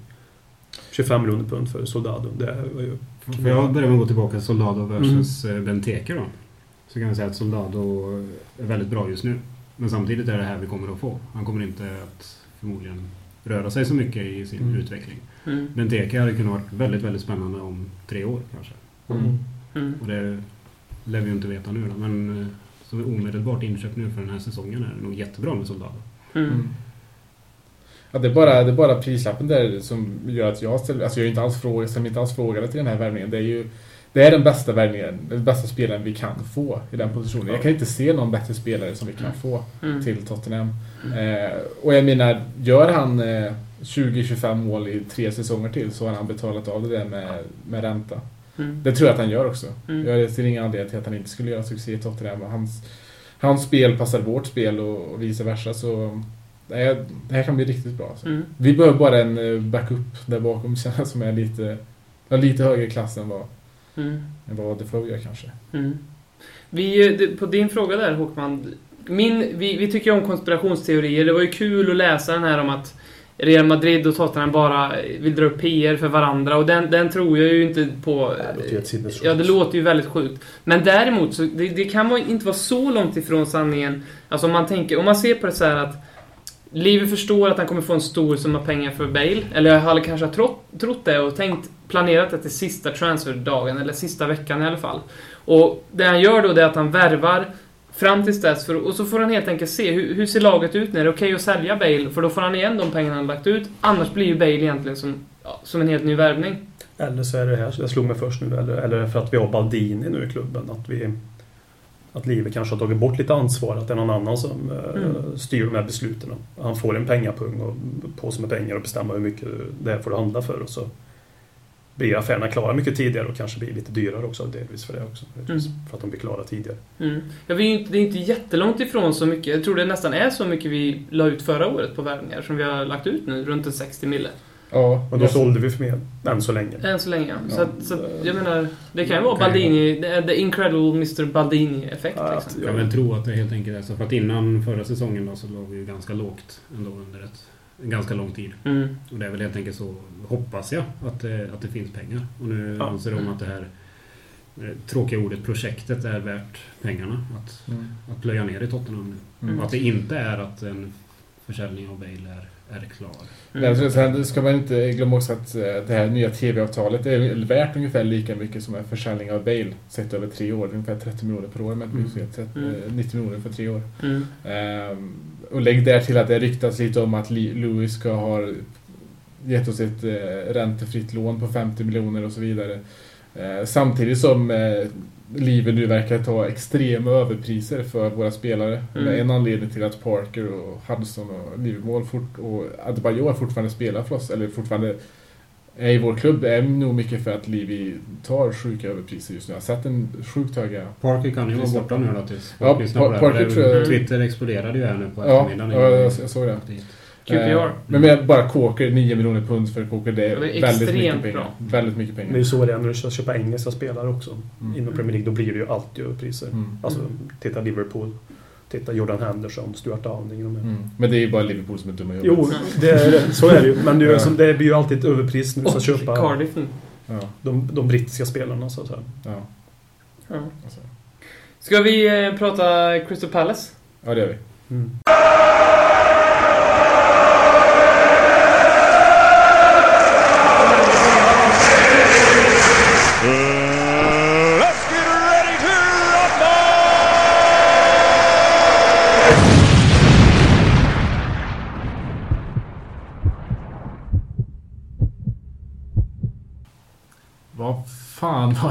Speaker 5: 25 miljoner pund för Soldado. Det var ju...
Speaker 6: För jag börjar med att gå tillbaka till Soldado versus mm. Benteke då. Så kan vi säga att Soldado är väldigt bra just nu. Men samtidigt är det här vi kommer att få. Han kommer inte att förmodligen röra sig så mycket i sin
Speaker 4: Mm.
Speaker 6: utveckling.
Speaker 3: Mm.
Speaker 6: Benteke hade kunnat vara väldigt, väldigt spännande om tre år kanske.
Speaker 4: Mm.
Speaker 3: Mm.
Speaker 6: Och det lär vi ju inte veta nu då. Men eh, som omedelbart inköp nu för den här säsongen är det nog jättebra med Soldado.
Speaker 3: Mm.
Speaker 4: Ja, det, är bara, det är bara prislappen där som gör att jag ställer... Alltså jag är inte alls fråga, ställer mig inte alls frågade till den här värvningen. Det är ju det är den bästa värvningen, den bästa spelaren vi kan få i den positionen. Jag kan inte se någon bättre spelare som vi kan få
Speaker 3: Mm.
Speaker 4: till Tottenham. Eh, och jag menar, gör han eh, 20-25 mål i tre säsonger till så har han betalat av det där med, med ränta.
Speaker 3: Mm.
Speaker 4: Det tror jag att han gör också.
Speaker 3: Mm.
Speaker 4: Jag ser ingen anledning till att han inte skulle göra succé i Tottenham. Hans, hans spel passar vårt spel och, och vice versa. Så det här, kan bli riktigt bra. Alltså.
Speaker 3: Mm.
Speaker 4: Vi behöver bara en eh, backup där bakom känns som är lite, lite högre klass än vad,
Speaker 3: Mm.
Speaker 4: än vad Defoe gör kanske.
Speaker 3: Mm. Vi, eh, det- på din fråga där Håkman. Min, vi, vi tycker om konspirationsteorier. Det var ju kul att läsa den här om att Real Madrid och Tottenham bara vill dra upp PR för varandra och den, den tror jag ju inte på.
Speaker 5: Det låter ju.
Speaker 3: Ja, det låter ju väldigt sjukt. Men däremot, så det, det kan inte vara så långt ifrån sanningen. Alltså om man tänker, om man ser på det så här att Livi förstår att han kommer få en stor summa pengar för Bale. Eller han kanske har trott, trott det och tänkt, planerat det till sista transferdagen, eller sista veckan i alla fall. Och det han gör då det är att han värvar fram tills dess, för, och så får han helt enkelt se hur, hur ser laget ut när det är okej att sälja Bale, för då får han igen de pengarna han lagt ut. Annars blir ju Bale egentligen som, ja, som en helt ny värvning.
Speaker 5: Eller så är det här, jag slog mig först nu, eller, eller för att vi har Baldini nu i klubben. Att vi att Live kanske har tagit bort lite ansvar, att det är någon annan som eh,
Speaker 3: Mm.
Speaker 5: styr de här besluten. Han får en pengapung och på med pengar och bestämma hur mycket det här får du handla för. Och så blir affärerna klara mycket tidigare och kanske blir lite dyrare också delvis för det också.
Speaker 3: Mm.
Speaker 5: För att de blir klara tidigare.
Speaker 3: Mm. Ja, vi är inte, det är inte jättelångt ifrån så mycket. Jag tror det nästan är så mycket vi la ut förra året på värvningar som vi har lagt ut nu, runt en 60 mille.
Speaker 4: Ja,
Speaker 5: Och då sålde vi för mer än så länge.
Speaker 3: Än så länge.
Speaker 4: Ja.
Speaker 3: Så, att, så att, jag menar, det kan ju vara
Speaker 6: Kan
Speaker 3: Baldini, the, the incredible Mr Baldini-effekt.
Speaker 5: Ja,
Speaker 3: liksom.
Speaker 6: Jag vill tro att det helt enkelt är så. För att innan förra säsongen då så låg vi ju ganska lågt ändå under ett, en ganska lång tid.
Speaker 3: Mm.
Speaker 6: Och det är väl helt enkelt så, hoppas jag, att det, att det finns pengar. Och nu
Speaker 5: Ja.
Speaker 6: anser de att det här eh, tråkiga ordet projektet är värt pengarna. Att,
Speaker 4: Mm.
Speaker 6: att plöja ner i Tottenham nu.
Speaker 4: Mm.
Speaker 6: Och att det inte är att en försäljning av Bale är, är klar.
Speaker 3: Mm.
Speaker 4: Men sen ska man inte glömma också att eh, det här nya TV-avtalet är värt ungefär lika mycket som en försäljning av Bale sett över tre år. Ungefär 30 miljoner per år minns fel. 30,
Speaker 3: Mm.
Speaker 4: eh, 90 miljoner för tre år.
Speaker 3: Mm.
Speaker 4: Ehm, och lägg där till att det ryktas lite om att Lewis ska ha gett oss ett eh, räntefritt lån på 50 miljoner och så vidare. Eh, samtidigt som eh, Live nu verkar ta extrema överpriser för våra spelare.
Speaker 3: Mm.
Speaker 4: En anledning till att Parker och Hudson och Livermore fort, och Adebayor fortfarande spelar för oss, eller fortfarande är i vår klubb, är nog mycket för att Livi tar sjuka överpriser just nu. Jag har sett en sjukt höga...
Speaker 6: Parker kan ju vara borta nu då tills
Speaker 4: Ja,
Speaker 6: här.
Speaker 4: Parker tror jag-
Speaker 6: Twitter exploderade ju här nu på
Speaker 4: Ja,
Speaker 6: eftermiddagen.
Speaker 4: ja, jag, jag såg det.
Speaker 3: QPR.
Speaker 4: Eh, men med bara Kåker, 9 miljoner pund för Kåker, det är,
Speaker 3: Det är
Speaker 4: väldigt mycket pengar.
Speaker 3: bra.
Speaker 4: Väldigt mycket
Speaker 5: Det är
Speaker 4: pengar.
Speaker 5: ju så det är när du ska köpa engelska spelare också.
Speaker 4: Mm.
Speaker 5: Inom Premier League, då blir det ju alltid överpriser.
Speaker 4: Mm.
Speaker 5: Alltså, titta Liverpool. Titta Jordan Henderson, Stuart Downing. De.
Speaker 4: Mm. Men det är ju bara Liverpool som är dumma i jobbet.
Speaker 5: Jo, det är, så är det ju. Men det, är som- det blir ju alltid ett överpris när du ska
Speaker 3: Och
Speaker 5: köpa
Speaker 3: Cardiff nu.
Speaker 5: De, de brittiska spelarna. Så att säga.
Speaker 4: ja.
Speaker 3: Ja.
Speaker 4: Alltså.
Speaker 3: Ska vi eh, prata Crystal Palace?
Speaker 4: ja, det gör vi.
Speaker 5: Mm.
Speaker 2: Let's get ready to rumble!
Speaker 4: Vad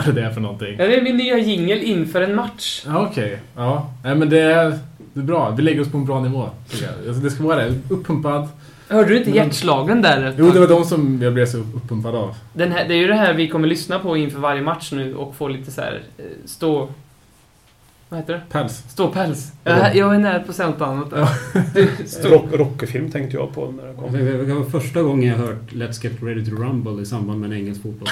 Speaker 4: var det där för någonting?
Speaker 3: Ja, det är min nya jingel inför en match.
Speaker 4: Ja, okej. Ja. Nej, men det är, det är bra. Vi lägger oss på en bra nivå. jag. Alltså, det ska vara det. Uppumpad.
Speaker 3: Hörde du inte
Speaker 4: Men-
Speaker 3: hjärtslagen där?
Speaker 4: Jo, det var de som jag blev så uppumpad av.
Speaker 3: Den här, det är ju det här vi kommer lyssna på inför varje match nu och få lite så här eh, stå... Vad heter det?
Speaker 4: Päls.
Speaker 3: Ståpäls. Jag, jag är nära på att säga något annat.
Speaker 5: Rock, Rocky-film tänkte jag på när det kom.
Speaker 6: Det var första gången jag hört Let's Get Ready to Rumble i samband med en engelsk fotboll.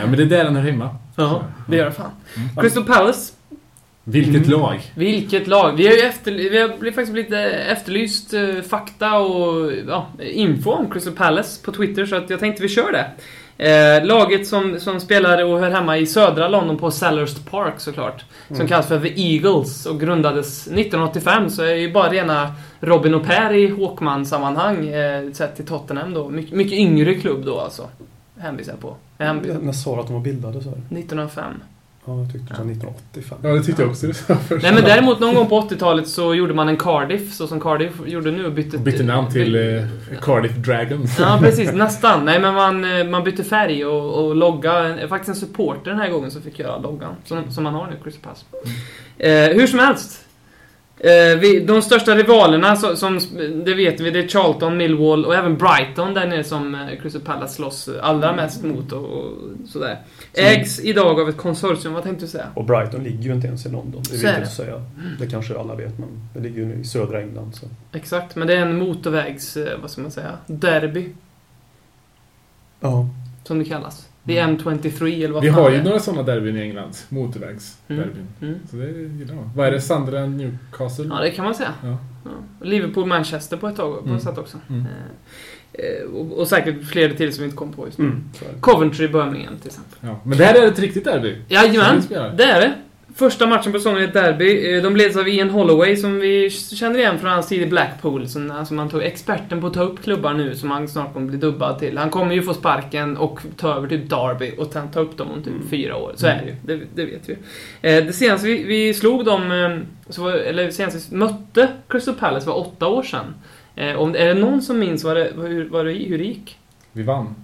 Speaker 4: Ja, men det är där den hör hemma.
Speaker 3: ja, det gör det fan.
Speaker 4: Mm.
Speaker 3: Crystal Palace.
Speaker 4: Vilket
Speaker 3: Mm.
Speaker 4: lag!
Speaker 3: Vilket lag! Vi har ju efter, vi har blivit faktiskt lite efterlyst eh, fakta och ja, info om Crystal Palace på Twitter så att jag tänkte vi kör det. Eh, laget som, som spelar och hör hemma i södra London på Selhurst Park såklart. Som
Speaker 5: Mm.
Speaker 3: kallas för The Eagles och grundades 1985 så är ju bara rena Robin och Per i Håkman-sammanhang eh, sett till Tottenham då. My, mycket yngre klubb då alltså. Hänvisar jag på. Hänvisar.
Speaker 5: När sa du att de var bildade? Så här?
Speaker 3: 1905.
Speaker 5: Ja, jag tyckte du sa 1985.
Speaker 4: Ja, det tyckte jag också.
Speaker 3: Nej men däremot någon gång på 80-talet så gjorde man en Cardiff, så som Cardiff gjorde nu och bytte...
Speaker 4: Bytte namn till eh, Cardiff Dragons.
Speaker 3: Ja precis, nästan. Nej men man, eh, man bytte färg och, och logga. Faktiskt en supporter den här gången som fick göra loggan. Som, som man har nu, Crystal Pass. Eh, hur som helst. Eh, vi, de största rivalerna, så, som, det vet vi, det är Charlton, Millwall och även Brighton där nere som eh, Crystal Palace slåss allra mest mot och, och sådär. Ägs idag av ett konsortium, vad tänkte du säga?
Speaker 5: Och Brighton ligger ju inte ens i London. Det är viktigt
Speaker 3: det.
Speaker 5: att säga. Det kanske alla vet, men det ligger ju i södra England. Så.
Speaker 3: Exakt, men det är en motorvägs, eh, vad ska man säga, derby,
Speaker 5: Ja.
Speaker 3: som det kallas. Är M23 eller vad
Speaker 4: Vi har ju några sådana derbyn i England. Motorvägsderbyn.
Speaker 3: Mm.
Speaker 4: Så det gillar man. Vad är det? Sunderland, Newcastle?
Speaker 3: Ja, det kan man säga.
Speaker 4: Ja.
Speaker 3: Ja. Liverpool-Manchester på ett tag, på
Speaker 4: Mm.
Speaker 3: ett sätt också.
Speaker 4: Mm.
Speaker 3: Eh, eh, och, och säkert fler till som vi inte kom på just nu.
Speaker 5: Mm. Det.
Speaker 3: Coventry-Birmingham till exempel.
Speaker 4: Ja. Men det här är ett riktigt derby.
Speaker 3: Jajamän, det är det. Första matchen på säsongen är ett derby. Eh, De leds av Ian Holloway som vi känner igen från hans tid i Blackpool. Som, alltså man tog experten på att ta upp klubbar nu som han snart kommer bli dubbad till. Han kommer ju få sparken och ta över typ Derby och ta ta upp dem om typ
Speaker 5: Mm.
Speaker 3: fyra år. Så är det ju. Det, det vet vi. Eh, Det senaste vi, vi slog dem, eh, så var, eller senast vi mötte Crystal Palace var åtta år sedan. Om, är det någon som minns vad det, hur, vad det, hur det gick?
Speaker 4: Vi vann.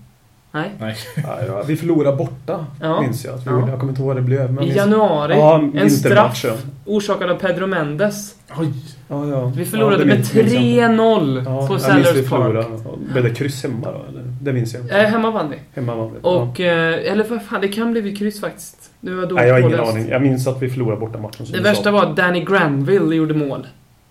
Speaker 3: Nej?
Speaker 4: Nej.
Speaker 5: Ja, vi förlorade borta,
Speaker 3: Ja.
Speaker 5: minns jag. Att vi
Speaker 3: Ja.
Speaker 5: gjorde. Jag kommer inte ihåg vad det blev. Men
Speaker 3: I januari.
Speaker 5: Ja,
Speaker 3: en straff orsakad av Pedro Mendes.
Speaker 4: Oj!
Speaker 5: Ja, ja.
Speaker 3: Vi förlorade
Speaker 5: ja, det
Speaker 3: med
Speaker 5: minns- minns jag inte.
Speaker 3: 3-0
Speaker 5: Ja,
Speaker 3: på
Speaker 5: jag
Speaker 3: Sellers Park.
Speaker 5: Blev det kryss hemma då? Eller? Det minns jag inte.
Speaker 3: Eh, hemma vann vi.
Speaker 5: Hemma vann vi.
Speaker 3: Och, eh, eller vad fan, det kan bli kryss faktiskt. Du var
Speaker 5: ja.
Speaker 3: dåligt
Speaker 5: Nej, jag har ingen aning. Jag minns att vi förlorade borta matchen.
Speaker 3: Det värsta var att Danny Granville gjorde mål.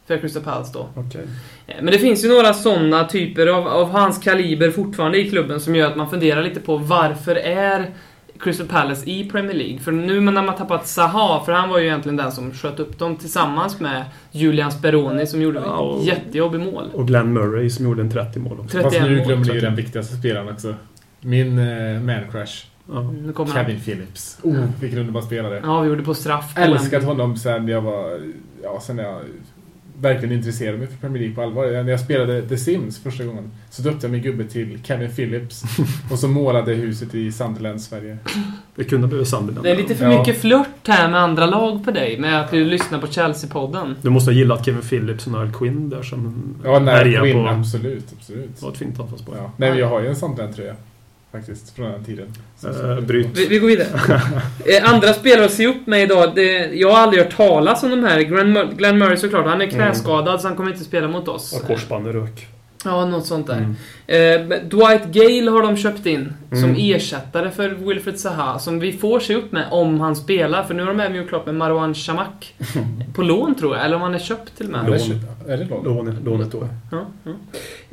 Speaker 3: För Crystal Palace då.
Speaker 5: Okej.
Speaker 3: Eh, Men det finns ju några sådana typer av, av hans kaliber fortfarande i klubben som gör att man funderar lite på varför är Crystal Palace i Premier League? För nu när man tappat Zaha, för han var ju egentligen den som sköt upp dem tillsammans med Julian Speroni som gjorde
Speaker 5: Ja, och-
Speaker 3: ett jättejobbig mål.
Speaker 5: Och Glenn Murray som gjorde en 30 mål också.
Speaker 3: 31
Speaker 4: Fast nu ni ju den viktigaste spelaren också. Min eh, man crush.
Speaker 5: Ja.
Speaker 3: Kommer han.
Speaker 4: Kevin Phillips. Oh, vilken underbar spelare.
Speaker 3: Ja, vi gjorde på straff. på
Speaker 4: Älskat honom sen jag var... Ja, sen jag verkligen intresserade mig för Premier League på allvar. När jag spelade The Sims första gången så döpte jag min gubbe till Kevin Phillips. och så målade huset i Sunderland, Sverige.
Speaker 5: Det kunde blivit Sunderland.
Speaker 3: Det är lite för
Speaker 4: Ja.
Speaker 3: mycket flört här med andra lag på dig, med att du lyssnar på Chelsea-podden.
Speaker 5: Du måste ha gillat Kevin Phillips och Niall Quinn där som
Speaker 4: Ja,
Speaker 5: härjar
Speaker 4: Quinn,
Speaker 5: på...
Speaker 4: absolut, absolut.
Speaker 5: Det var ett fint anfallsspår.
Speaker 4: Ja. Nej, men jag har ju en Sunderland-tröja. Faktiskt, från den tiden.
Speaker 5: Eh, bryt.
Speaker 3: Vi, vi går vidare. eh, andra spelare att se upp med idag, det, jag har aldrig hört talas om de här. Glenn, Mur- Glenn Murray såklart, han är knäskadad så han kommer inte spela mot oss.
Speaker 5: Och korsbandet rök.
Speaker 3: Ja, något sånt där.
Speaker 5: Mm.
Speaker 3: Eh, Dwight Gale har de köpt in som
Speaker 5: Mm.
Speaker 3: ersättare för Wilfred Zaha, som vi får se upp med om han spelar. För nu har de även gjort klart med Marwan Shamak. på lån tror jag, eller om han är köpt till och med.
Speaker 4: Är det,
Speaker 5: Lån.
Speaker 4: är det lån?
Speaker 5: Lånet, lånet då.
Speaker 3: Ja, ja.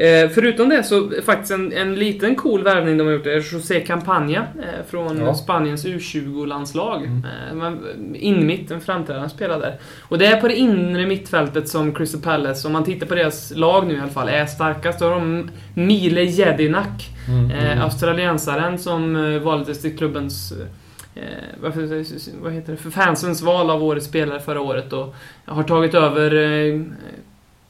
Speaker 3: Eh, förutom det så faktiskt en, en liten cool värvning de har gjort är José Campagna eh, från
Speaker 4: Ja.
Speaker 3: Spaniens U20-landslag.
Speaker 4: Mm.
Speaker 3: Eh, man- in mitt, en framträdande spelare där. Och det är på det inre mittfältet som Crystal Palace, om man tittar på deras lag nu i alla fall, är starkast. Då har de Mile Jedinak,
Speaker 4: Mm.
Speaker 3: eh, australiensaren som eh, valdes till klubbens Eh, varför, vad heter det? För fansens val av årets spelare förra året och har tagit över eh,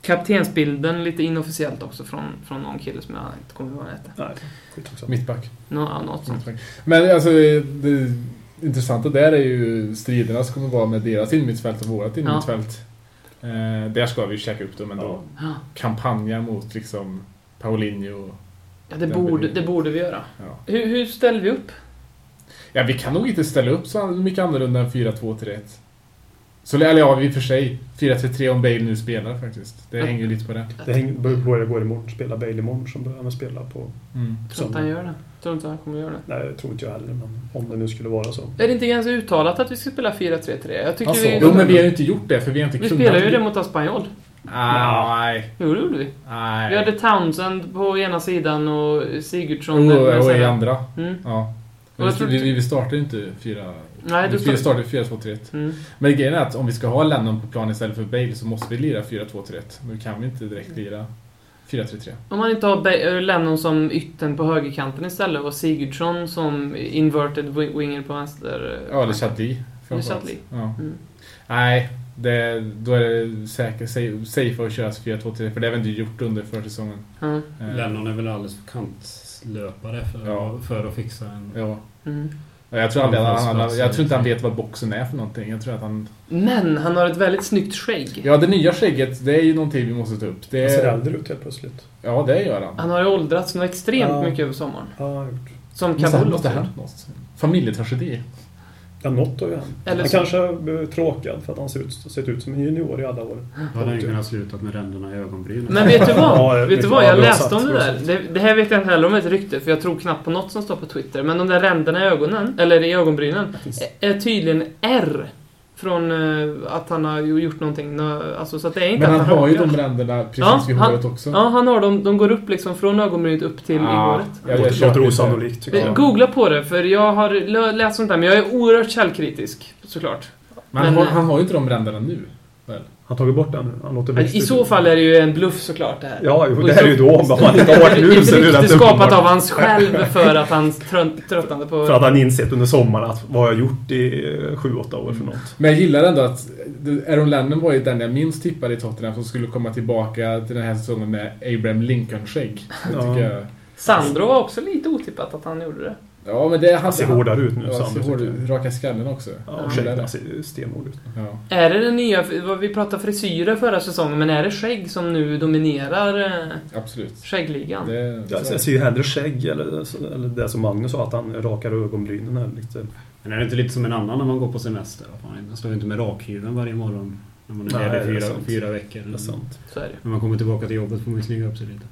Speaker 3: kaptensbilden lite inofficiellt också från, från någon kille som jag inte kommer ihåg vad han hette.
Speaker 4: Mittback.
Speaker 3: Nå, ja, något sånt.
Speaker 4: Men alltså, det intressanta där är ju striderna som kommer vara med deras innermittfält och vårat innermittfält. Eh, där ska vi ju käka upp dem ändå.
Speaker 3: Ja.
Speaker 4: Kampanja mot liksom Paulinho.
Speaker 3: Ja, det borde, det borde vi göra.
Speaker 4: Ja.
Speaker 3: Hur, hur ställer vi upp?
Speaker 4: ja, vi kan nog inte ställa upp så mycket annorlunda än 4-2-3-1. Så eller ja, i och för sig 4-3-3 om Bale nu spelar faktiskt. Det hänger ju lite på det.
Speaker 5: Det hänger- beror det går imorgon. Spela Bale imorgon som börjar med spela på...
Speaker 4: Mm.
Speaker 3: Tror inte han gör det. Tror inte han kommer göra det.
Speaker 5: Nej, det tror inte jag heller. Men om det nu skulle vara så.
Speaker 3: Är det inte ganska uttalat att vi ska spela 4-3-3? Jag tycker
Speaker 4: Alltså,
Speaker 3: vi...
Speaker 4: jo, men vi har ju inte gjort det för vi har inte
Speaker 3: vi
Speaker 4: kunnat.
Speaker 3: spelade ju det mot Espanyol.
Speaker 4: Ah, nej.
Speaker 3: Jo, det gjorde vi.
Speaker 4: Nej.
Speaker 3: Vi hade Townsend på ena sidan och Sigurdsson... Med
Speaker 4: och
Speaker 3: så
Speaker 4: i andra.
Speaker 3: Mm.
Speaker 4: Ja. Vi, vi, vi startar inte 4...
Speaker 3: Nej, du står...
Speaker 4: startar 4-2-3-1.
Speaker 3: Mm.
Speaker 4: Men grejen är att om vi ska ha Lennon på plan istället för Bale så måste vi lira 4-2-3-1. Men vi kan vi inte direkt lira 4-3-3.
Speaker 3: Om man inte har Be- eh, Lennon som ytten på högerkanten istället och Sigurdsson som inverted wi- winger på vänster...
Speaker 4: Ja, eller Chadli. Ja.
Speaker 3: Mm.
Speaker 4: Nej, det, då är det säkert safe, att köra 4-2-3 för det har vi inte gjort under försäsongen. Eh,
Speaker 6: Lennon är väl alldeles för kantlöpare för,
Speaker 4: Ja.
Speaker 6: för att fixa en...
Speaker 4: Ja.
Speaker 3: Mm.
Speaker 4: Ja, Jag tror, aldrig, att han, han, jag tror inte han vet vad boxen är för någonting. Jag tror att han...
Speaker 3: Men han har ett väldigt snyggt skägg.
Speaker 4: Ja, det nya skägget, det är ju någonting vi måste ta upp. Det
Speaker 5: Han ser äldre ut helt plötsligt.
Speaker 4: Ja, det gör han.
Speaker 3: Han har ju åldrats något extremt
Speaker 5: Ja.
Speaker 3: mycket över sommaren.
Speaker 5: Ja, jag har gjort.
Speaker 3: Som Kabul också.
Speaker 4: Familjetragedi.
Speaker 5: Ja, något har ju hänt.
Speaker 3: Eller
Speaker 5: Han
Speaker 3: så-
Speaker 5: kanske har blivit tråkad för att han ser ut, sett ut som en junior i alla år.
Speaker 6: Då hade han kunnat slutat med ränderna i ögonbrynen.
Speaker 3: Men vet du vad?
Speaker 5: Ja, jag
Speaker 3: vet du
Speaker 5: vad,
Speaker 3: vad?
Speaker 5: ja,
Speaker 3: Jag läste om det där. Det, det här vet jag inte heller om det är ett rykte, för jag tror knappt på något som står på Twitter. Men de där ränderna i ögonen, eller i ögonbrynen, är är tydligen R. Från eh, att han har gjort någonting. Nå- Alltså, så att det är inte
Speaker 4: Men
Speaker 3: att
Speaker 4: han har ju de ränderna precis
Speaker 3: Ja,
Speaker 4: vid
Speaker 3: han-
Speaker 4: håret också.
Speaker 3: Ja, han har dem. De går upp liksom från ögonbrynet upp till i
Speaker 4: Ah,
Speaker 3: håret.
Speaker 4: ja, jag
Speaker 5: låter, osannolikt tycker
Speaker 3: Eh,
Speaker 5: jag.
Speaker 3: Googla på det, för jag har läst sånt där, men jag är oerhört källkritisk, såklart.
Speaker 4: Men, han,
Speaker 3: Men,
Speaker 4: har, han har ju inte de ränderna nu. Väl?
Speaker 5: Han tagit bort den. Han låter
Speaker 3: I så
Speaker 5: ut.
Speaker 3: fall är det ju en bluff såklart det här.
Speaker 5: Ja, jo,
Speaker 3: Och
Speaker 5: det här är ju då. Om han inte har varit nu
Speaker 3: Ett
Speaker 5: så är det
Speaker 3: rykte
Speaker 5: rätt
Speaker 3: skapat av hans själv för att han trött, tröttnade på...
Speaker 5: För att han insett under sommaren att vad har jag gjort i eh, sju åtta år för något.
Speaker 4: Men jag gillar ändå att Aaron Lennon var ju den jag minst tippade i Tottenham som skulle komma tillbaka till den här säsongen med Abraham Lincoln-skägg.
Speaker 5: Ja.
Speaker 4: jag.
Speaker 3: Sandro var också lite otippat att han gjorde det.
Speaker 4: Ja, men det... Han
Speaker 5: Han ser hårdare ut nu.
Speaker 4: Ja, ser hård. Raka skallen också.
Speaker 5: Ja, och skägg. Han ser stenhård ut.
Speaker 4: Ja.
Speaker 3: Är det den nya... Vi pratade frisyrer förra säsongen, men är det skägg som nu dominerar eh,
Speaker 4: Absolut.
Speaker 3: skäggligan?
Speaker 4: Det,
Speaker 5: Jag, jag ser ju hellre skägg eller, eller det som Magnus sa, att han rakar ögonbrynen här lite.
Speaker 6: Men är det inte lite som en annan när man går på semester? Man- står ju inte med rakhyveln varje morgon när man är ledig fyra, fyra veckor.
Speaker 5: Det är sant.
Speaker 3: Så är det.
Speaker 6: När man kommer tillbaka till jobbet får man ju snygga upp sig lite.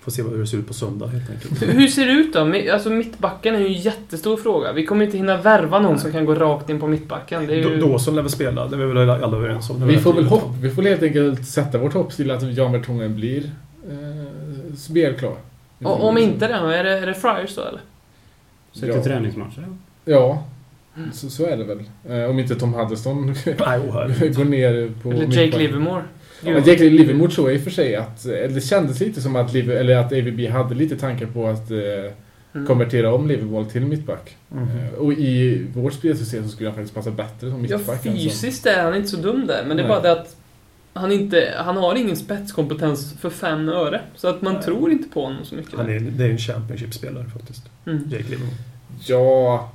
Speaker 5: Får se hur det ser ut på söndag helt enkelt.
Speaker 3: Hur- ser det ut då? Alltså mittbacken är ju en jättestor fråga. Vi kommer inte hinna värva någon som kan gå rakt in på mittbacken. Det är ju...
Speaker 5: Då- Dawson lär väl spela, det är vi väl alla överens om.
Speaker 4: Vi får väl hopp. Vi får helt enkelt sätta vårt hopp till att Jan Vertongen blir eh, spelklar.
Speaker 3: Och, om inte det, är det, är det Friars då eller?
Speaker 6: Sätter
Speaker 4: Ja.
Speaker 6: träningsmatcher.
Speaker 4: Ja, så, så är det väl. Eh, om inte Tom Huddleston
Speaker 5: herregud.
Speaker 4: går ner på
Speaker 3: Eller Jake. Livermore?
Speaker 4: Ja, Jake Livermore tror jag i och för sig att, eller det kändes lite som att, Liver, eller att AVB hade lite tankar på att eh,
Speaker 3: Mm.
Speaker 4: konvertera om Liverpool till mittback. Eh, och i vårt spelsystem så skulle han faktiskt passa bättre som
Speaker 3: Ja,
Speaker 4: mittback. som-
Speaker 3: fysiskt är han inte så dum där, men det är
Speaker 4: Nej.
Speaker 3: bara det att han, inte, han har ingen spetskompetens för fem öre. Så att man
Speaker 5: Nej.
Speaker 3: tror inte på honom så mycket.
Speaker 5: Han är, det är en Championship-spelare faktiskt.
Speaker 3: Mm.
Speaker 5: Jake Livermore.
Speaker 4: Ja,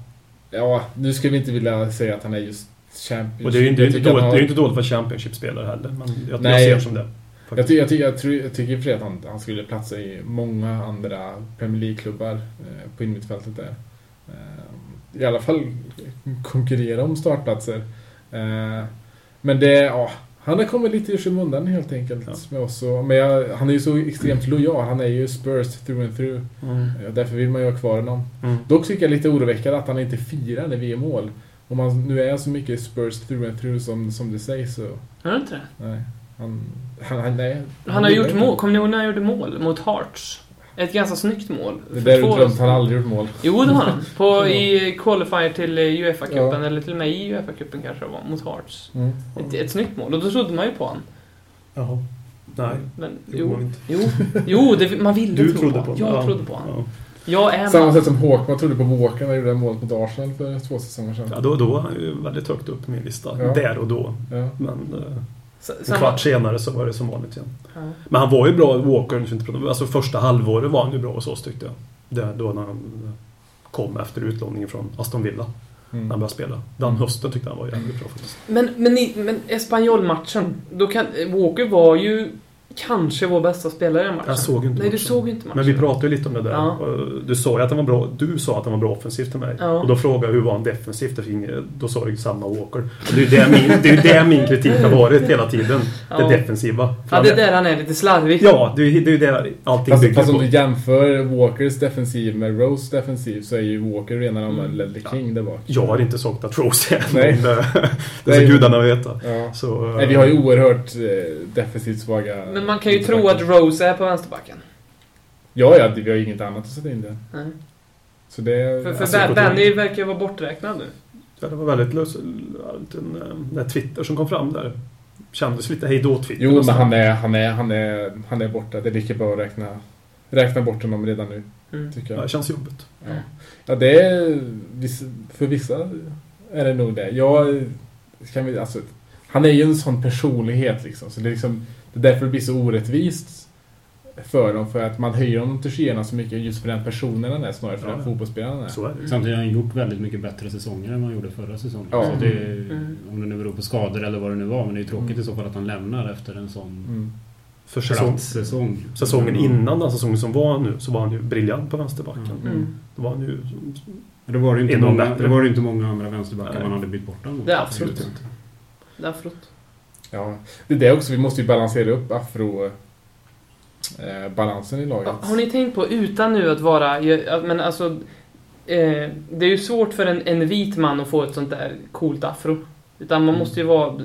Speaker 4: ja, nu ska vi inte vilja säga att han är just champion.
Speaker 5: Och det är ju inte,
Speaker 4: Jag
Speaker 5: inte, dåligt,
Speaker 4: har-
Speaker 5: det inte dåligt för Championship-spelare heller. Men jag, jag
Speaker 4: Nej.
Speaker 5: ser som det.
Speaker 4: Jag, ty, jag, ty, jag, tror, jag tycker för att han, han skulle platsa i många andra Premier League-klubbar eh, på innermittfältet där. Eh, I alla fall konkurrera om startplatser. Eh, men det, ja, han har kommit lite i skymundan helt enkelt
Speaker 5: Ja.
Speaker 4: med oss. Och, men jag, han är ju så extremt lojal. Han är ju Spurs through and through.
Speaker 5: Mm.
Speaker 4: Eh, därför vill man ju ha kvar honom.
Speaker 5: Mm.
Speaker 4: Dock tycker jag lite oroväckande att han inte firar när vi är mål. Om han nu är så mycket Spurs through and through som, som det sägs så...
Speaker 3: Är det inte det?
Speaker 4: Nej. Han, han, han, nej,
Speaker 3: Han har
Speaker 4: gillar
Speaker 3: gjort mål. Kommer ni ihåg när han gjorde mål? Mot Hearts. Ett ganska snyggt mål.
Speaker 4: Det där glömt,
Speaker 3: sedan.
Speaker 4: han har aldrig gjort mål.
Speaker 3: Jo, det har han. På,
Speaker 4: Ja.
Speaker 3: I qualifier till eh, Uefa-cupen,
Speaker 4: Ja.
Speaker 3: eller till och med i Uefa-cupen kanske det var, mot Hearts.
Speaker 4: Mm.
Speaker 3: Ett, ett snyggt mål, och då trodde man ju på honom.
Speaker 5: Jaha. Nej.
Speaker 3: Men jo,
Speaker 5: inte.
Speaker 3: jo, jo det, man ville
Speaker 5: Du
Speaker 3: tro
Speaker 5: trodde
Speaker 3: på honom. Jag
Speaker 5: Ja.
Speaker 3: trodde på honom.
Speaker 5: Ja.
Speaker 3: Jag är
Speaker 4: Samma
Speaker 3: man.
Speaker 4: sätt som Håkman trodde på Walker när han gjorde målet mot Arsenal för två säsonger sedan.
Speaker 5: Ja, då, då var han ju väldigt högt upp på min lista.
Speaker 4: Ja.
Speaker 5: Där och då.
Speaker 4: Ja.
Speaker 5: Men eh,
Speaker 3: S-
Speaker 5: en
Speaker 3: samma-
Speaker 5: kvart senare så var det som vanligt igen.
Speaker 3: Ja.
Speaker 5: Men han var ju bra, Walker. Alltså första halvåret var han ju bra hos oss tyckte jag. Det, då när han kom efter utlåningen från Aston Villa. När han
Speaker 4: Mm.
Speaker 5: började spela. Den hösten tyckte han var jävligt bra faktiskt.
Speaker 3: Men, men, men Espanyol-matchen, då kan, Walker var ju kanske vår bästa spelare i den matchen.
Speaker 5: Jag såg inte
Speaker 3: Nej, du
Speaker 5: matchen.
Speaker 3: såg ju inte matchen.
Speaker 5: Men vi pratade ju lite om det där.
Speaker 3: Ja.
Speaker 5: Du sa ju att han var bra. Du sa att han var bra offensivt till mig.
Speaker 3: Ja.
Speaker 5: Och då frågade jag hur var han defensivt? Då sa du samma Walker. Och det är ju det min, det är ju det min kritik har varit hela tiden.
Speaker 3: Ja.
Speaker 5: Det defensiva.
Speaker 3: Ja, det är där han är lite slarvig.
Speaker 5: Ja, det är ju det, allting
Speaker 4: Fast,
Speaker 5: bygger
Speaker 4: fast om
Speaker 5: på.
Speaker 4: du jämför Walkers defensiv med Rose defensiv så är ju Walker rena rama
Speaker 3: Mm.
Speaker 4: Ledley King där bak.
Speaker 5: Jag har inte sagt att Rose är
Speaker 4: Nej.
Speaker 5: Det, ska gudarna veta.
Speaker 4: Ja.
Speaker 5: Så,
Speaker 4: Nej, vi har ju oerhört eh, defensivt svaga...
Speaker 3: Men man kan ju tro att Rose är på vänsterbacken.
Speaker 4: Ja, ja, vi har ju inget annat att sätta in där.
Speaker 3: Nej.
Speaker 4: Så det...
Speaker 3: För, för
Speaker 5: Alltså,
Speaker 3: Benny verkar ju vara borträknad nu.
Speaker 5: Ja, det var väldigt lös... Den, eh, den Twitter som kom fram där. Kändes lite hejdå-Twitter.
Speaker 4: Jo, men han är, han, är, han, är, han är borta. Det är lika bra att räkna, räkna bort honom redan nu,
Speaker 3: Mm.
Speaker 4: tycker
Speaker 5: Ja,
Speaker 4: jag.
Speaker 5: det känns jobbigt.
Speaker 4: Ja, ja det är... För vissa är det nog det. Jag... Kan vi, alltså, han är ju en sån personlighet liksom. Så det är, liksom, det är därför det blir så orättvist för dem. För att man höjer honom till skyarna så mycket just för den personen han är snarare för
Speaker 5: Ja.
Speaker 4: den fotbollsspelaren han är.
Speaker 5: Så är det ju.
Speaker 6: Samtidigt har han gjort väldigt mycket bättre säsonger än han gjorde förra säsongen.
Speaker 4: Ja.
Speaker 6: Så det, är-
Speaker 3: Mm.
Speaker 6: Om det nu beror på skador eller vad det nu var. Men det är ju tråkigt i så fall att han lämnar efter en sån
Speaker 4: Mm.
Speaker 5: För säsong,
Speaker 6: säsong.
Speaker 5: säsongen innan den säsongen som var nu så var han ju briljant på vänsterbacken.
Speaker 3: Mm.
Speaker 5: Då var han ju...
Speaker 6: Det var det inte,
Speaker 5: En av
Speaker 6: många, var det inte många andra vänsterbackar
Speaker 5: Nej.
Speaker 6: man hade bytt bort den mot.
Speaker 3: Det är absolut.
Speaker 6: inte.
Speaker 3: Det är afrot.
Speaker 4: Ja, det är det också. Vi måste ju balansera upp afro... Eh, balansen i laget.
Speaker 3: Har ni tänkt på, utan nu att vara... Men alltså... Eh, det är ju svårt för en, en vit man att få ett sånt där coolt afro. Utan man måste ju vara...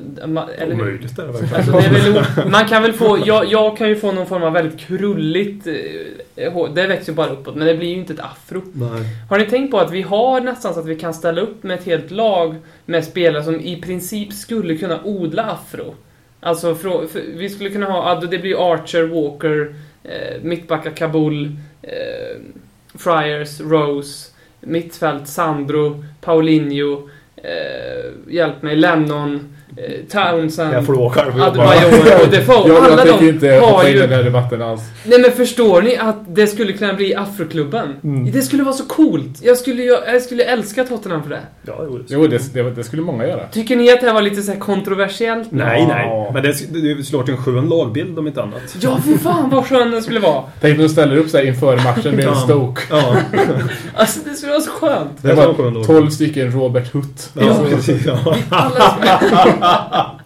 Speaker 3: Eller?
Speaker 5: Omöjligt är det verkligen.
Speaker 3: Alltså det är väl, man kan väl få, jag, jag kan ju få någon form av väldigt krulligt eh, hår. Det växer ju bara uppåt, men det blir ju inte ett afro.
Speaker 5: Nej.
Speaker 3: Har ni tänkt på att vi har nästan så att vi kan ställa upp med ett helt lag med spelare som i princip skulle kunna odla afro? Alltså, frå- för, vi skulle kunna ha, det blir Archer, Walker, eh, mittbacka Kabul, eh, Friars, Rose, mittfält Sandro, Paulinho, eh, hjälp mig, Lennon, Townsend.
Speaker 5: Jag får jobba.
Speaker 3: Adebayor och Defoe.
Speaker 4: jag,
Speaker 3: Alla
Speaker 4: jag tänker inte hoppa in i den här debatten alls.
Speaker 3: Nej men förstår ni att det skulle kunna bli Afroklubben?
Speaker 5: Mm.
Speaker 3: Det skulle vara så coolt. Jag skulle, ju- jag skulle älska Tottenham för det.
Speaker 5: Ja, jo, det-
Speaker 4: Jo, det, det, det skulle många göra.
Speaker 3: Tycker ni att det här var lite så här kontroversiellt?
Speaker 5: Nej, nej. Men det, det, är såklart en skön lagbild om inte annat.
Speaker 3: Ja, för fan vad skön den skulle vara.
Speaker 4: Tänk när du ställer upp sig inför matchen med en. Stoke.
Speaker 5: Ja,
Speaker 3: Alltså det skulle vara så skönt.
Speaker 4: Det
Speaker 5: var en
Speaker 4: var
Speaker 5: skön lag.
Speaker 4: 12 stycken Robert Hutt.
Speaker 5: ja,
Speaker 4: Alltså,
Speaker 5: precis. Ja.
Speaker 3: Alla Ja.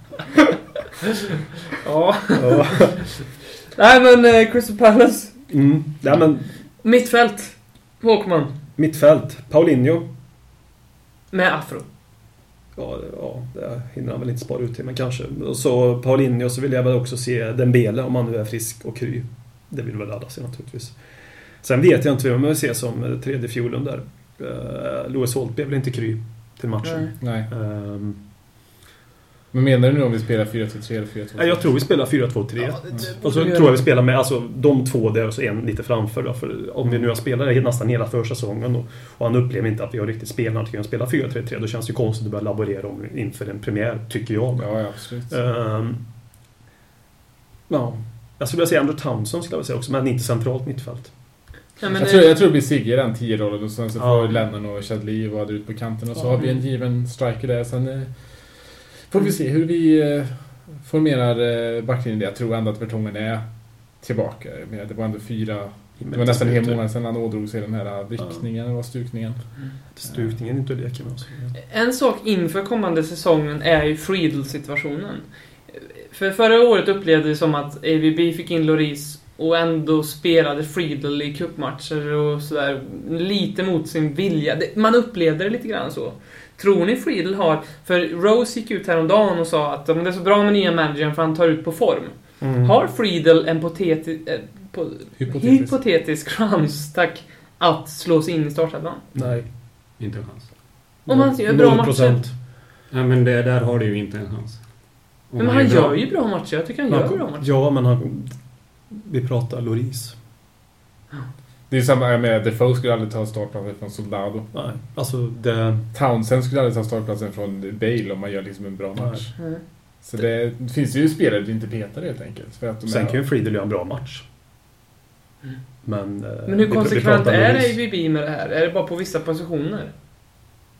Speaker 3: Nej men eh, Crystal Palace.
Speaker 5: Mm. Ja, men
Speaker 3: Mittfält. Håkman.
Speaker 5: mittfält. Paulinho.
Speaker 3: Med afro.
Speaker 5: Ja, det- ja, det hinner han väl inte spara ut till, men kanske. Och så Paulinho så vill jag väl också se Dembele om han nu är frisk och kry. Det vill väl alla se naturligtvis. Sen vet jag inte vem jag vill se som eh, tredje fiolen där. Uh, Louis Holtby är väl inte kry till matchen.
Speaker 3: Nej.
Speaker 4: nej.
Speaker 5: Ehm,
Speaker 4: Men menar du nu om vi spelar 4-3-3 eller 4-2-3?
Speaker 5: nej, jag tror vi spelar 4-2-3.
Speaker 3: Ja,
Speaker 5: Och så tror jag vi spelar med alltså, de två där och så en lite framför. Då, för om vi nu har spelat nästan hela försäsongen och, och han upplever inte att vi har riktigt spelat att spela 4-3-3 då känns det ju konstigt att börja laborera om inför en premiär, tycker jag.
Speaker 4: Ja, ja, absolut.
Speaker 5: Ehm, ja. Jag skulle vilja säga Andrew Townsend skulle jag vilja säga också, men inte centralt mittfält.
Speaker 3: Ja,
Speaker 4: jag, tror, jag tror det blir Sigge i den 10-rollen och sen så
Speaker 5: Ja.
Speaker 4: får Lennon och Chadli vara ute på kanten och så
Speaker 5: Ja.
Speaker 4: har vi en given striker där. Sen eh, får vi se hur vi eh, formerar eh, backlinjen. Jag tror ändå att Vertongen är tillbaka. Det var ändå fyra... Det var nästan en hel månad sedan han ådrog sig den här vrickningen, eller stukningen.
Speaker 5: Stukningen är inte att leka med. Oss.
Speaker 3: En sak inför kommande säsongen är ju Friedel-situationen. För förra året upplevde det som att AVB fick in Loris och ändå spelade Friedel i cupmatcher och sådär lite mot sin vilja. Man upplevde det lite grann så. Tror ni Friedel har... För Rose gick ut häromdagen och sa att "Men det är så bra med nya managern för han tar ut på form.
Speaker 5: Mm.
Speaker 3: Har Friedel en poteti, eh, po,
Speaker 4: Hypotetisk.
Speaker 3: hypotetisk chans, tack, att slå sig in i startelvan?
Speaker 5: Nej.
Speaker 6: Inte en chans.
Speaker 3: Om han gör bra matcher.
Speaker 5: 0%.
Speaker 6: Nej, men det, där har du ju inte en chans. Om
Speaker 3: Men han gör ju bra matcher. Jag tycker han gör bra matcher.
Speaker 5: Ja, men han... Vi pratar Loris.
Speaker 4: Det är samma jag med Defoe skulle aldrig ta startplatsen från Soldado.
Speaker 5: Nej, alltså det...
Speaker 4: Townsend skulle aldrig ta startplatsen från Bale om man gör liksom en bra match.
Speaker 3: Mm.
Speaker 4: Så det, det finns ju spelare du inte petar helt enkelt. För att de
Speaker 5: Sen
Speaker 4: är,
Speaker 5: kan ju Friedel göra en bra match.
Speaker 3: Mm.
Speaker 5: Men... eh,
Speaker 3: Men hur
Speaker 5: vi-
Speaker 3: konsekvent är. AVB med det här? Är det bara på vissa positioner?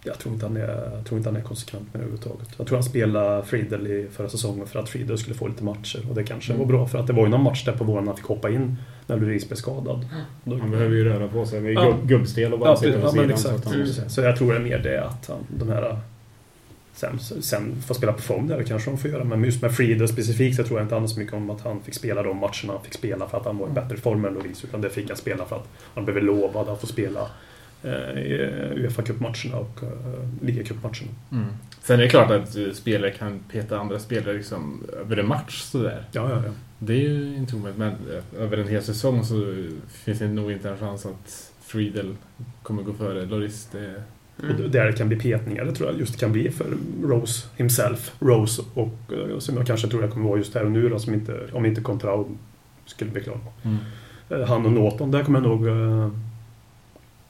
Speaker 5: Jag tror, inte han är, jag tror inte han är konsekvent med det överhuvudtaget. Jag tror han spelade Friedel i förra säsongen för att Friedel skulle få lite matcher. Och det kanske
Speaker 4: Mm.
Speaker 5: var bra för att det var ju någon match där på våren han fick hoppa in när Luris blev skadad. Då,
Speaker 6: Han behöver ju röra på sig. Det är
Speaker 5: Ja.
Speaker 6: gubb, gubbstel och bara
Speaker 5: ja,
Speaker 6: sitta på
Speaker 5: ja,
Speaker 6: sidan. Så
Speaker 5: exakt.
Speaker 6: att han,
Speaker 5: Så jag tror det är mer det att han, de här... Sen, sen får spela på form där, det kanske de får göra. Men just med Friedel specifikt så tror jag inte så mycket om att han fick spela de matcherna han fick spela för att han var i bättre form än Luris. Utan det fick han spela för att han blev lovad att få spela eh, Uefa Cup-matcherna och eh, Liga-Cup-matcherna.
Speaker 4: Mm. Sen är det klart att eh, spelare kan peta andra spelare liksom över en match sådär.
Speaker 5: Ja, ja, ja.
Speaker 4: Det är ju inte omöjligt, men eh, över en hel säsong så finns det nog inte en chans att Friedel kommer gå före Loris. Det,
Speaker 5: Och där det kan bli petningar, det tror jag just det kan bli för Rose himself. Rose och eh, som jag kanske tror jag kommer vara just här och nu då, som inte, om inte Contrao skulle bli klar. Eh, Han och Norton, där kommer jag nog eh,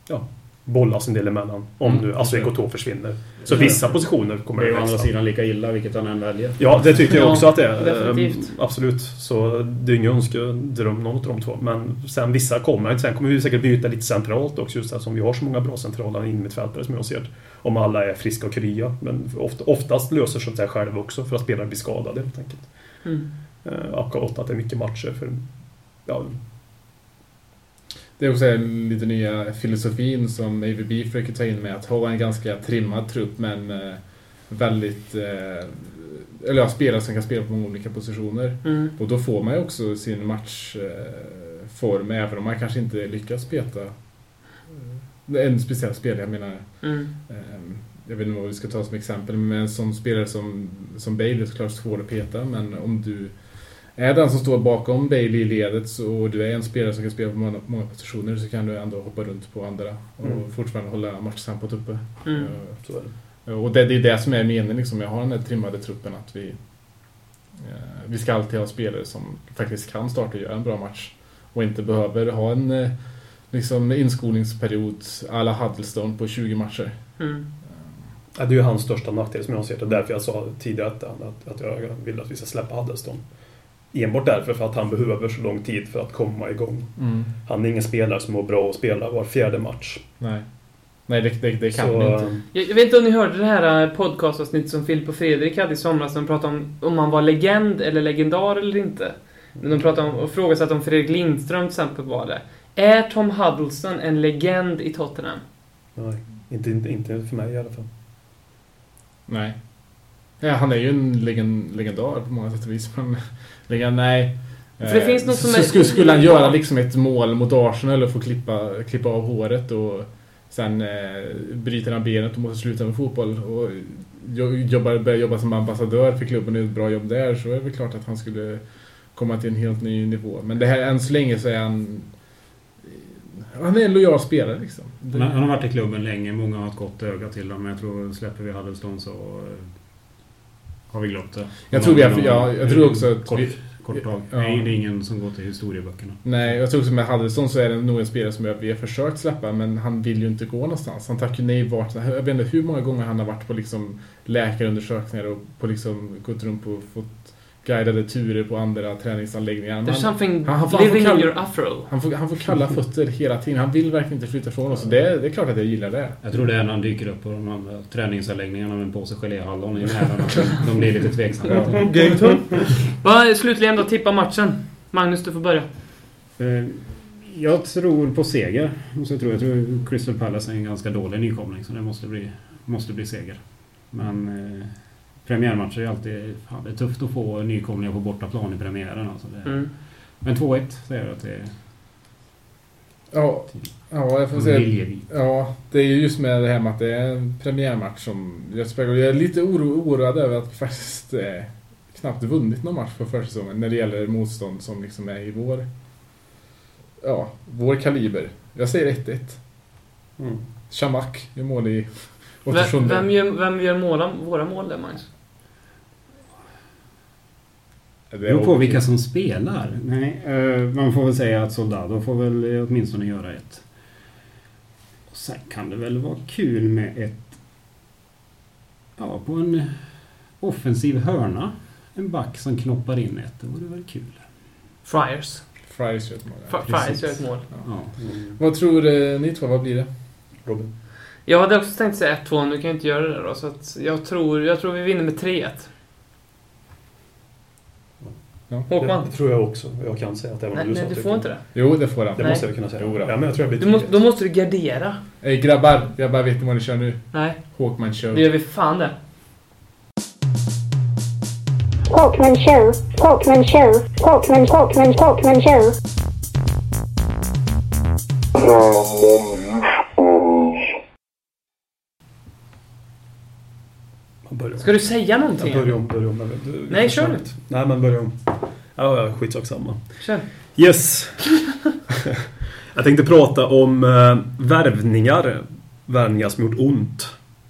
Speaker 5: ja, bollas en del emellan. Om
Speaker 4: Mm,
Speaker 5: nu alltså
Speaker 4: okej.
Speaker 5: Ekoto försvinner. Så vissa positioner kommer
Speaker 6: det är
Speaker 5: det
Speaker 6: ju å andra sidan lika illa vilket han än väljer.
Speaker 5: Ja, det tycker jag
Speaker 3: Ja,
Speaker 5: också att det är.
Speaker 3: definitivt.
Speaker 5: Eh, Absolut. Så det är ingen önskedröm någon av de två. Men sen vissa kommer. Sen kommer vi säkert byta lite centralt också. Just eftersom vi har så många bra centrala innermittfältare som jag ser. Om alla är friska och krya. Men ofta, oftast löser sig det själv också för att spelare blir skadade helt enkelt.
Speaker 3: Mm.
Speaker 5: Eh, AK8 att det är mycket matcher för ja,
Speaker 4: Det är också lite nya filosofin som AVB försöker ta in med att ha en ganska trimmad trupp men eh, väldigt... Eh, eller ja, spelare som kan spela på många olika positioner.
Speaker 3: Mm.
Speaker 4: Och då får man ju också sin matchform även om man kanske inte lyckas peta eh, en speciell spelare. Jag menar,
Speaker 3: Mm.
Speaker 4: Ehm, Jag vet inte vad vi ska ta som exempel, men en sån spelare som, som Bale är såklart svår att peta, men om du är den som står bakom Bale i ledet så- och du är en spelare som kan spela på många, många positioner så kan du ändå hoppa runt på andra och
Speaker 5: Mm.
Speaker 4: fortfarande hålla matchtempot uppe.
Speaker 3: Mm.
Speaker 5: Så är det.
Speaker 4: och det, det är det som är meningen liksom, jag har den här trimmade truppen att vi eh, vi ska alltid ha spelare som faktiskt kan starta och göra en bra match och inte behöver ha en eh, liksom inskolningsperiod alla Huddlestone på 20 matcher.
Speaker 3: Mm.
Speaker 5: Ja, det är ju hans största nackdel som jag ser det. Därför jag sa tidigare att, att, att jag vill att vi ska släppa Huddleston. Enbart därför för att han behöver så lång tid för att komma igång.
Speaker 4: Mm.
Speaker 5: Han är ingen spelare som mår bra att spela var fjärde match.
Speaker 4: Nej. Nej, det, det, det kan
Speaker 5: så,
Speaker 4: inte.
Speaker 5: eh,
Speaker 3: Jag, jag vet inte om ni hörde det här eh, podcastavsnittet som Filip och Fredrik hade i somras. De pratade om om man var legend eller legendar eller inte. Men de pratade om och frågasatte om Fredrik Lindström till exempel var det. Är Tom Huddleston en legend i Tottenham?
Speaker 5: Nej, inte, inte, inte för mig i alla fall.
Speaker 4: Nej. Ja, han är ju en legend, legendar på många sätt och vis. Men legend, nej.
Speaker 3: För det
Speaker 4: Eh,
Speaker 3: finns något som
Speaker 4: så
Speaker 3: är-
Speaker 4: skulle, skulle han göra liksom ett mål mot Arsenal och få klippa, klippa av håret och sen eh, bryter han benet och måste sluta med fotboll och jo- jobbar, börjar jobba som ambassadör för klubben och gör ett bra jobb där så är det väl klart att han skulle komma till en helt ny nivå. Men det här, än så länge så är han han är en lojal spelare liksom.
Speaker 6: Han, han har varit i klubben länge, många har ett gott öga till honom. Men jag tror släpper vi Huddleston så eh, har vi glömt det.
Speaker 4: Jag tror vi har- ja, jag tror också att
Speaker 6: kort,
Speaker 4: vi-
Speaker 6: kort tag.
Speaker 4: Ja.
Speaker 6: Nej, det är ingen som går till historieböckerna.
Speaker 4: Nej, jag tror också med Huddleston så är det nog en spelare som jag- vi har försökt släppa men han vill ju inte gå någonstans. Han tackar nej vart. Jag vet inte hur många gånger han har varit på liksom läkarundersökningar och på liksom gått runt och fått guidade turer på andra träningsanläggningar.
Speaker 3: There's
Speaker 4: Han,
Speaker 3: something
Speaker 4: han- han får- han
Speaker 3: living
Speaker 4: får
Speaker 3: in
Speaker 4: kall-
Speaker 3: your afro.
Speaker 4: han, får, han får kalla fötter hela tiden. Han vill verkligen inte flytta ifrån oss. Det, det är klart att jag gillar det.
Speaker 6: Jag tror det är när han dyker upp på de andra träningsanläggningarna med en påse geléhallon i näven. att De blir lite tveksamma.
Speaker 3: Va, slutligen då, tippa matchen. Magnus, du får börja.
Speaker 6: Eh, Jag tror på seger. Och så tror jag, jag tror Crystal Palace är en ganska dålig nykomling så det måste bli, måste bli seger. Men eh, premiärmatcher är alltid... Fan, det är tufft att få nykomlingar på bortaplan i premiären. Alltså det,
Speaker 3: Mm.
Speaker 6: Men 2-1 säger jag att det är
Speaker 4: Ja, ja jag får säga... Ja, det är ju just med det här med att det är en premiärmatch som jag spelar. Jag är lite oro, oroad över att vi faktiskt eh, knappt vunnit någon match på försäsongen när det gäller motstånd som liksom är i vår, ja, vår kaliber. Jag säger 1-1.
Speaker 5: Mm.
Speaker 4: Shamak gör mål i
Speaker 3: Vem,
Speaker 4: 87.
Speaker 3: vem gör, vem gör måla, våra mål där, Magnus?
Speaker 4: Det
Speaker 6: beror på
Speaker 4: okej.
Speaker 6: vilka som spelar. Nej, eh, man får väl säga att Soldado får väl åtminstone göra ett. Och sen kan det väl vara kul med ett... Ja, på en offensiv hörna. En back som knoppar in ett. Det vore väl kul.
Speaker 3: Friars.
Speaker 4: Friars gör ett mål. ja.
Speaker 3: Friars gör ett mål.
Speaker 6: Ja.
Speaker 5: Mm.
Speaker 4: Vad tror eh, ni två? Vad blir det?
Speaker 5: Robin.
Speaker 3: Jag hade också tänkt säga 1-2, nu kan jag inte göra det då. Så att jag, tror, jag tror vi vinner med 3-1. Håkman?
Speaker 5: Det tror jag också. Jag kan säga att även
Speaker 3: Nej,
Speaker 5: om du
Speaker 3: nej du får inte det.
Speaker 4: Jo, det får han.
Speaker 5: Det
Speaker 3: Nej.
Speaker 5: måste jag kunna säga.
Speaker 4: Jo då.
Speaker 5: ja, men jag tror jag
Speaker 3: Du
Speaker 5: blir
Speaker 3: måste, då måste du gardera.
Speaker 4: Ey grabbar, grabbar vet ni vad ni kör nu?
Speaker 3: Nej,
Speaker 4: Hawkman show.
Speaker 3: det gör vi fan det.
Speaker 7: Hawkman Show, Hawkman Show, Hawkman, Hawkman, Hawkman Show.
Speaker 5: Man börjar om.
Speaker 3: Ska du säga någonting?
Speaker 5: Jag börjar om, börjar om. Du- du-
Speaker 3: Nej, kör
Speaker 5: du. Nej, men börja om. Ja, ja, skitsak samma.
Speaker 3: Kör.
Speaker 5: Yes! jag tänkte prata om eh, värvningar. Värvningar som gjort ont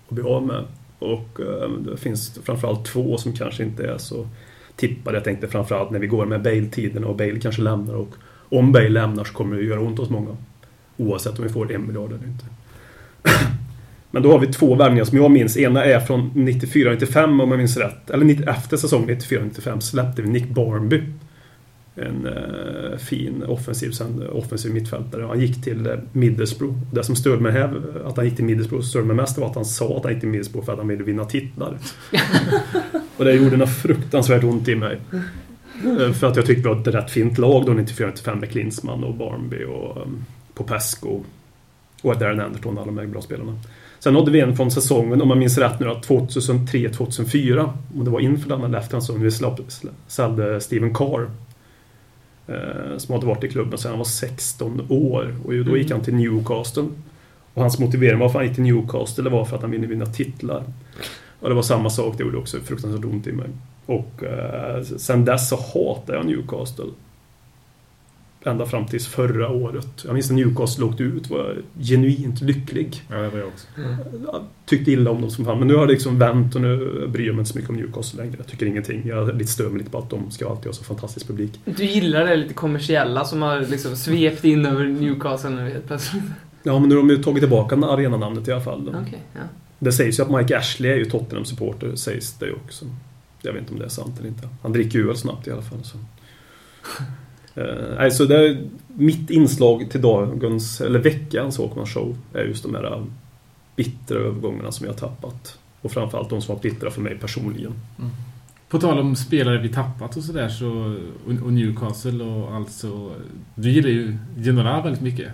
Speaker 5: att bli av med. Och eh, det finns framförallt två som kanske inte är så tippade. Jag tänkte framförallt när vi går med Bale-tiden och Bale kanske lämnar. Och om Bale lämnar så kommer det göra ont hos många. Oavsett om vi får en miljard eller inte. Men då har vi två värvningar som jag minns. Ena är från 94-95 om jag minns rätt. Eller 90 efter säsongen 94-95 släppte vi Nick Barnby. En eh, fin offensiv, sen, offensiv mittfältare. Han gick till eh, Middlesbrough. Det som störde mig här, att han gick till Middlesbrough, störde mig mest var att han sa att han gick till Middlesbrough för att han ville vinna titlar. Och det gjorde något fruktansvärt ont i mig. Eh, För att jag tyckte vi var ett rätt fint lag då 94-95 med Klinsmann och Barnby och um, Popesco och Darren Anderton, alla de här bra spelarna. Sen nådde vi en från säsongen, om man minns rätt nu, 2003-2004. Och det var inför denna left-hand vi släpp- sålde Steven Carr. Eh, som hade varit i klubben sedan han var 16 år. Och då gick han till Newcastle. Och hans motivering varför han gick till Newcastle det var för att han ville vinna titlar. Och det var samma sak, det gjorde också fruktansvärt ont i mig. Och eh, sen dess så hatar jag Newcastle. Ända fram tills förra året. Jag minns när Newcastle åkte ut var jag genuint lycklig.
Speaker 4: Ja, det var jag också.
Speaker 5: Jag tyckte illa om dem som fan. Men nu har det liksom vänt och nu bryr jag mig inte så mycket om Newcastle längre. Jag tycker ingenting. Jag lite stör mig lite på att de ska alltid ha så fantastisk publik.
Speaker 3: Du gillar det lite kommersiella som har liksom svept in över Newcastle nu helt plötsligt.
Speaker 5: Ja, men nu har de ju tagit tillbaka arenanamnet i alla fall.
Speaker 3: Okej, ja.
Speaker 5: Det sägs ju att Mike Ashley är ju Tottenham-supporter, sägs det ju också. Jag vet inte om det är sant eller inte. Han dricker ju öl snabbt i alla fall. Så. Eh, nej, så det är mitt inslag till dagens, eller veckans Håkman show är just de här eh, bittra övergångarna som jag har tappat. Och framförallt de som var bittra för mig personligen.
Speaker 4: På tal om spelare vi tappat och sådär så, och, Newcastle och allt så. Du gillar ju Ginola väldigt mycket.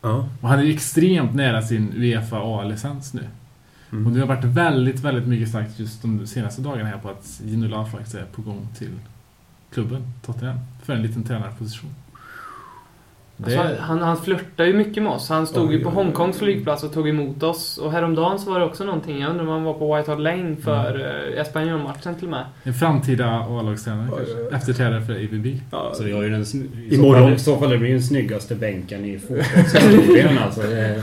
Speaker 5: Ja.
Speaker 4: Och han är ju extremt nära sin Uefa A-licens nu.
Speaker 5: Mm.
Speaker 4: Och det har varit väldigt, väldigt mycket sagt just de senaste dagarna här på att Ginola faktiskt är på gång till klubben, Tottenham, för en liten tränarposition. Det,
Speaker 3: Alltså, han, han flörtar ju mycket med oss. Han stod
Speaker 5: Oj,
Speaker 3: ju på. Hongkongs flygplats och tog emot oss. Och häromdagen så var det också någonting. Jag undrar om han var på White Hart Lane för mm. Espanyol-matchen till och med.
Speaker 4: en framtida A-lagstränare kanske. Efterträdare för ABB.
Speaker 5: Ja,
Speaker 6: Så vi har ju den... sn- I
Speaker 5: Imorgon.
Speaker 6: så fall är det ju den snyggaste bänken i fotbollshistorien alltså. Det är-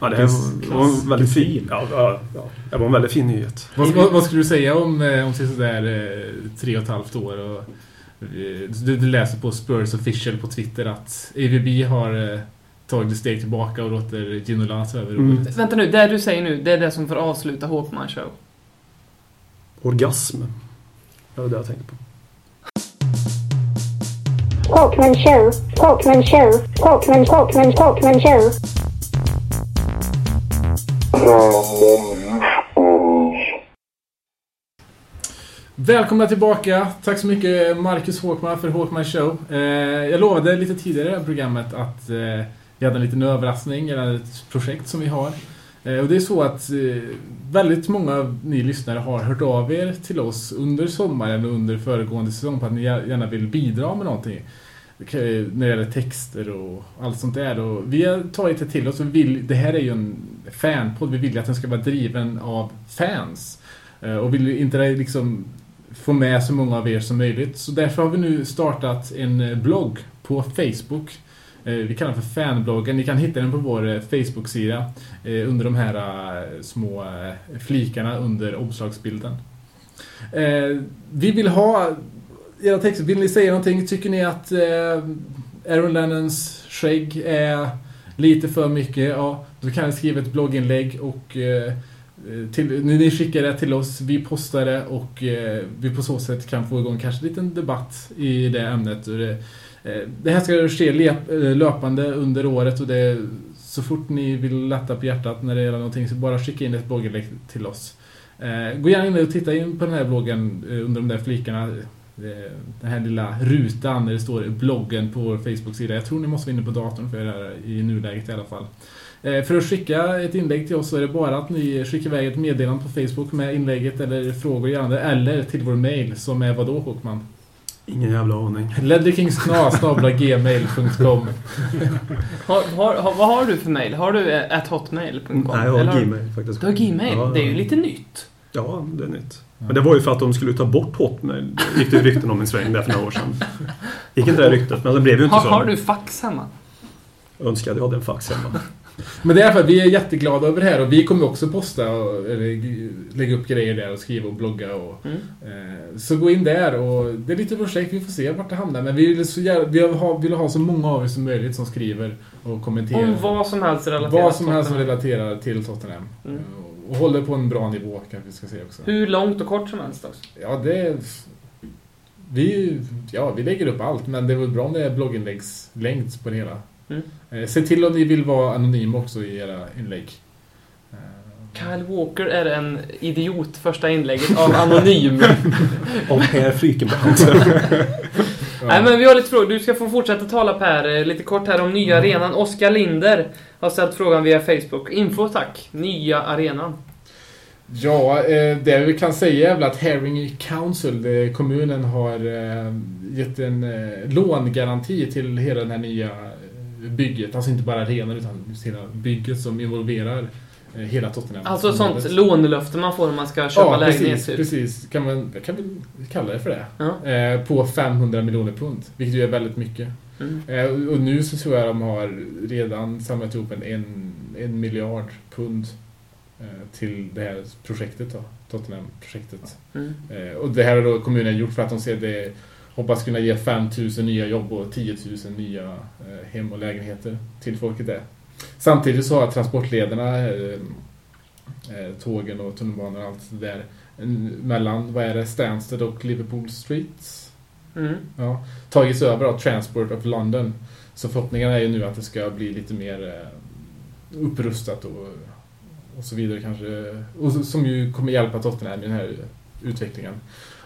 Speaker 5: ja, det var, var en väldigt fin. Ja, det var en väldigt fin nyhet.
Speaker 4: Vad, vad, vad skulle du säga om, eh, om sådär eh, tre och ett halvt år? Och, eh, du, du läser på Spurs official på Twitter att AVB har eh, tagit ett steg tillbaka och låter Ginola ta över
Speaker 5: Mm.
Speaker 3: Vänta nu, det du säger nu, det är det som får avsluta Håkman show.
Speaker 5: Orgasm. Det var det jag tänkte på.
Speaker 7: Talkman show. Talkman show. Talkman, Talkman, Talkman show.
Speaker 4: Välkomna tillbaka! Tack så mycket Marcus Håkman för Håkman Show. Eh, jag lovade lite tidigare i det här programmet att eh, vi hade en liten överraskning, eller ett projekt som vi har. Eh, och det är så att väldigt många av ni lyssnare har hört av er till oss under sommaren och under föregående säsong på att ni gärna vill bidra med någonting. När det gäller texter och allt sånt där. Och vi har tagit det till oss och vill, det här är ju en fanpodd, vi vill att den ska vara driven av fans. Och vill inte liksom få med så många av er som möjligt. Så därför har vi nu startat en eh, blogg på Facebook. Eh, vi kallar den för fanbloggen. Ni kan hitta den på vår eh, Facebook-sida under de här små flikarna under omslagsbilden. Vi vill ha era texter. Vill ni säga någonting? Tycker ni att Aaron Lennons skägg är lite för mycket? Ja, då kan ni skriva ett blogginlägg och Eh, till, ni skickar det till oss, vi postar det och eh, vi på så sätt kan få igång kanske en liten debatt i det ämnet. Och det, eh, det här ska ske lep, eh, löpande under året och det så fort ni vill lätta på hjärtat när det gäller någonting så bara skicka in ett blogginlägg till oss. Eh, gå gärna in och titta in på den här bloggen eh, under de där flikarna. Den här lilla rutan där det står bloggen på vår Facebook-sida. Jag tror ni måste vara inne på datorn för det här i nuläget i alla fall. Eh, För att skicka ett inlägg till oss så är det bara att ni skickar iväg ett meddelande på Facebook med inlägget eller frågor gärna eller till vår mail som är vadå Håkman?
Speaker 5: Ingen jävla aning.
Speaker 4: ledderkingskna.gmail.com
Speaker 3: Har, har, har, vad har du för mail? Har du eh, at hotmail.com?
Speaker 5: Nej, jag
Speaker 3: Eller
Speaker 5: har Gmail faktiskt.
Speaker 3: Du har Gmail?
Speaker 5: Ja,
Speaker 3: Det är ju lite nytt.
Speaker 5: Ja, det är nytt. Men det var ju för att de skulle ta bort Hotmail. Det gick det rykten om en sväng där för några år sedan. Gick inte det ryktet, men det blev ju inte
Speaker 3: Har,
Speaker 5: så.
Speaker 3: har du fax hemma?
Speaker 5: Jag önskar att jag hade en fax hemma.
Speaker 4: Men det är i alla fall, vi är jätteglada över det här och vi kommer också posta och eller, lägga upp grejer där och skriva och blogga och
Speaker 3: Mm.
Speaker 4: eh, Så gå in där och det är lite projekt, vi får se vart det hamnar men vi vill, så gärna, vi vill, ha, vill ha så många av er som möjligt som skriver och kommenterar.
Speaker 3: Om vad som helst relaterat
Speaker 4: Vad som helst som relaterar till Tottenham.
Speaker 3: Mm.
Speaker 4: Och håller på en bra nivå kanske vi ska säga också.
Speaker 3: Hur långt och kort som helst också.
Speaker 4: Ja, det... Vi, ja, vi lägger upp allt, men det är väl bra om det är blogginläggslängd på det hela.
Speaker 3: Mm.
Speaker 4: Eh, se till om ni vill vara anonyma också i era inlägg. Eh,
Speaker 3: Kyle Walker är en idiot, första inlägget av Anonym.
Speaker 5: Om Per Frykenbrant.
Speaker 3: Nej men vi har lite frågor. Du ska få fortsätta tala Per, eh, lite kort här om nya arenan. Oskar Linder har ställt frågan via Facebook. Info tack. Nya arenan.
Speaker 4: Ja, det vi kan säga är väl att Herring Council, kommunen, har gett en långaranti till hela det här nya bygget. Alltså inte bara arenan utan hela bygget som involverar eh, hela Tottenham.
Speaker 3: Alltså sånt lånelöfte man får om man ska köpa
Speaker 4: Ja,
Speaker 3: lägenhet
Speaker 4: precis.
Speaker 3: typ.
Speaker 4: precis. Kan man kan vi kalla det för det.
Speaker 3: Ja.
Speaker 4: Eh, på 500 miljoner pund, vilket ju är väldigt mycket.
Speaker 3: Mm.
Speaker 4: Eh, och- nu så tror jag de har redan samlat ihop en, en, en miljard pund eh, till det här projektet då, Tottenham-projektet.
Speaker 3: Mm.
Speaker 4: Och det här har då kommunen gjort för att de ser det hoppas kunna ge 5000 nya jobb och 10 000 nya eh, hem och lägenheter till folket där. Samtidigt så har transportlederna, eh, eh, tågen och tunnelbanan och allt det där mellan, vad är det, Stansted och Liverpool Street
Speaker 3: Mm.
Speaker 4: ja, tagits över av Transport of London. Så förhoppningen är ju nu att det ska bli lite mer upprustat och, och så vidare kanske. Och som ju kommer hjälpa Tottenham i den här utvecklingen.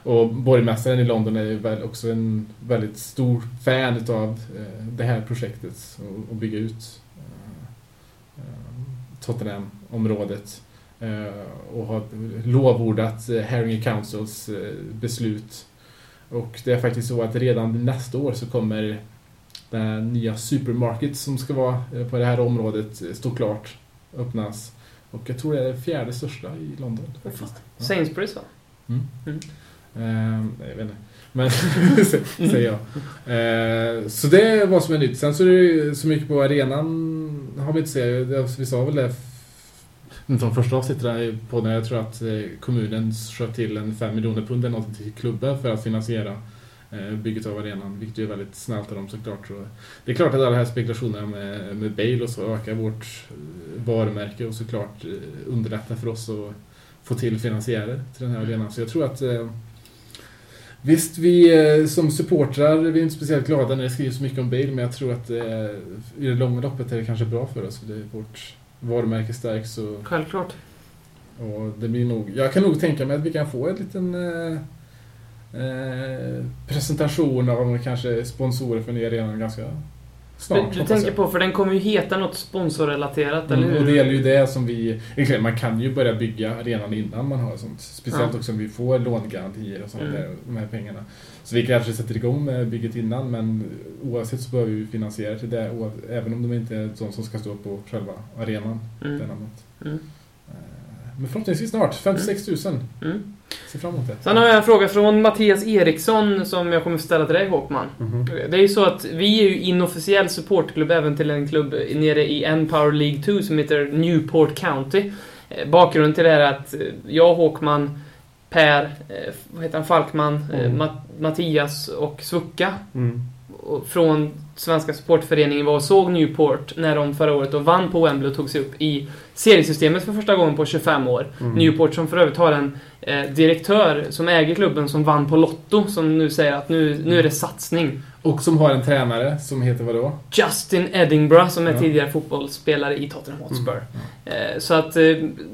Speaker 4: Och borgmästaren i London är ju väl också en väldigt stor fan utav eh, det här projektet och, bygga ut eh, eh, Tottenham-området. Och har lovordat Harry Councils beslut. Och det är faktiskt så att redan nästa år så kommer den nya supermarket som ska vara på det här området stå klart, öppnas. Och jag tror det är det fjärde största i London. faktiskt.
Speaker 3: Sainsbury's va?
Speaker 4: Mm.
Speaker 3: Mm.
Speaker 4: Ehm, nej, jag vet inte. Men, säger jag. Ehm, så det är vad som är nytt. Sen så är det ju så mycket på arenan har vi inte sett. Vi sa väl det f- inte de första avsnitten på när jag tror att eh, kommunen sköt till en 5 miljoner pund eller något till klubben för att finansiera eh, bygget av arenan, vilket ju är väldigt snällt av dem såklart. Så det är klart att alla de här spekulationerna eh, med, med Bale och så ökar vårt varumärke och såklart underlättar för oss att få till finansiärer till den här arenan. Så jag tror att eh, Visst, vi eh, som supportrar vi är inte speciellt glada när det skrivs så mycket om Bale, men jag tror att eh, i det långa loppet är det kanske bra för oss. För det är vårt varumärke stärks och,
Speaker 3: Självklart.
Speaker 4: och det blir nog... Jag kan nog tänka mig att vi kan få en liten eh, eh, presentation av kanske sponsorer för nya arenan ganska snart.
Speaker 3: Du, du tänker på, för den kommer ju heta något sponsorrelaterat, eller
Speaker 4: Mm,
Speaker 3: hur?
Speaker 4: och det gäller ju det som vi... Man kan ju börja bygga arenan innan man har sånt. Speciellt
Speaker 3: Ja.
Speaker 4: också om vi får lånegarantier och sånt
Speaker 3: Mm.
Speaker 4: där, de här pengarna. Så vi kanske sätter igång med bygget innan, men oavsett så behöver vi finansiera till det, även om de inte är de som ska stå på själva arenan.
Speaker 3: Mm.
Speaker 4: det namnet.
Speaker 3: Mm.
Speaker 4: Eh, Men förhoppningsvis snart, 56 000.
Speaker 3: Mm.
Speaker 4: Ser fram emot det.
Speaker 3: Sen har jag en fråga från Mattias Eriksson som jag kommer ställa till dig Håkman.
Speaker 5: Mhm.
Speaker 3: Det är ju så att vi är ju inofficiell supportklubb även till en klubb nere i N-Power League 2 som heter Newport County. Eh, Bakgrunden till det här är att eh, jag, Håkman, Per, eh, vad heter han, Falkman,
Speaker 5: Mm.
Speaker 3: Mat- Mattias och Svukka
Speaker 5: Mm.
Speaker 3: Från Svenska Supportföreningen var och såg Newport när de förra året och vann på Wembley och tog sig upp i seriesystemet för första gången på 25 år.
Speaker 5: Mm.
Speaker 3: Newport som för övrigt har en eh, direktör som äger klubben som vann på Lotto som nu säger att nu, nu är det satsning.
Speaker 4: Och som har en tränare som heter vadå?
Speaker 3: Justin Edinburgh som är
Speaker 4: Ja.
Speaker 3: tidigare fotbollsspelare i Tottenham Hotspur. Eh, så att eh,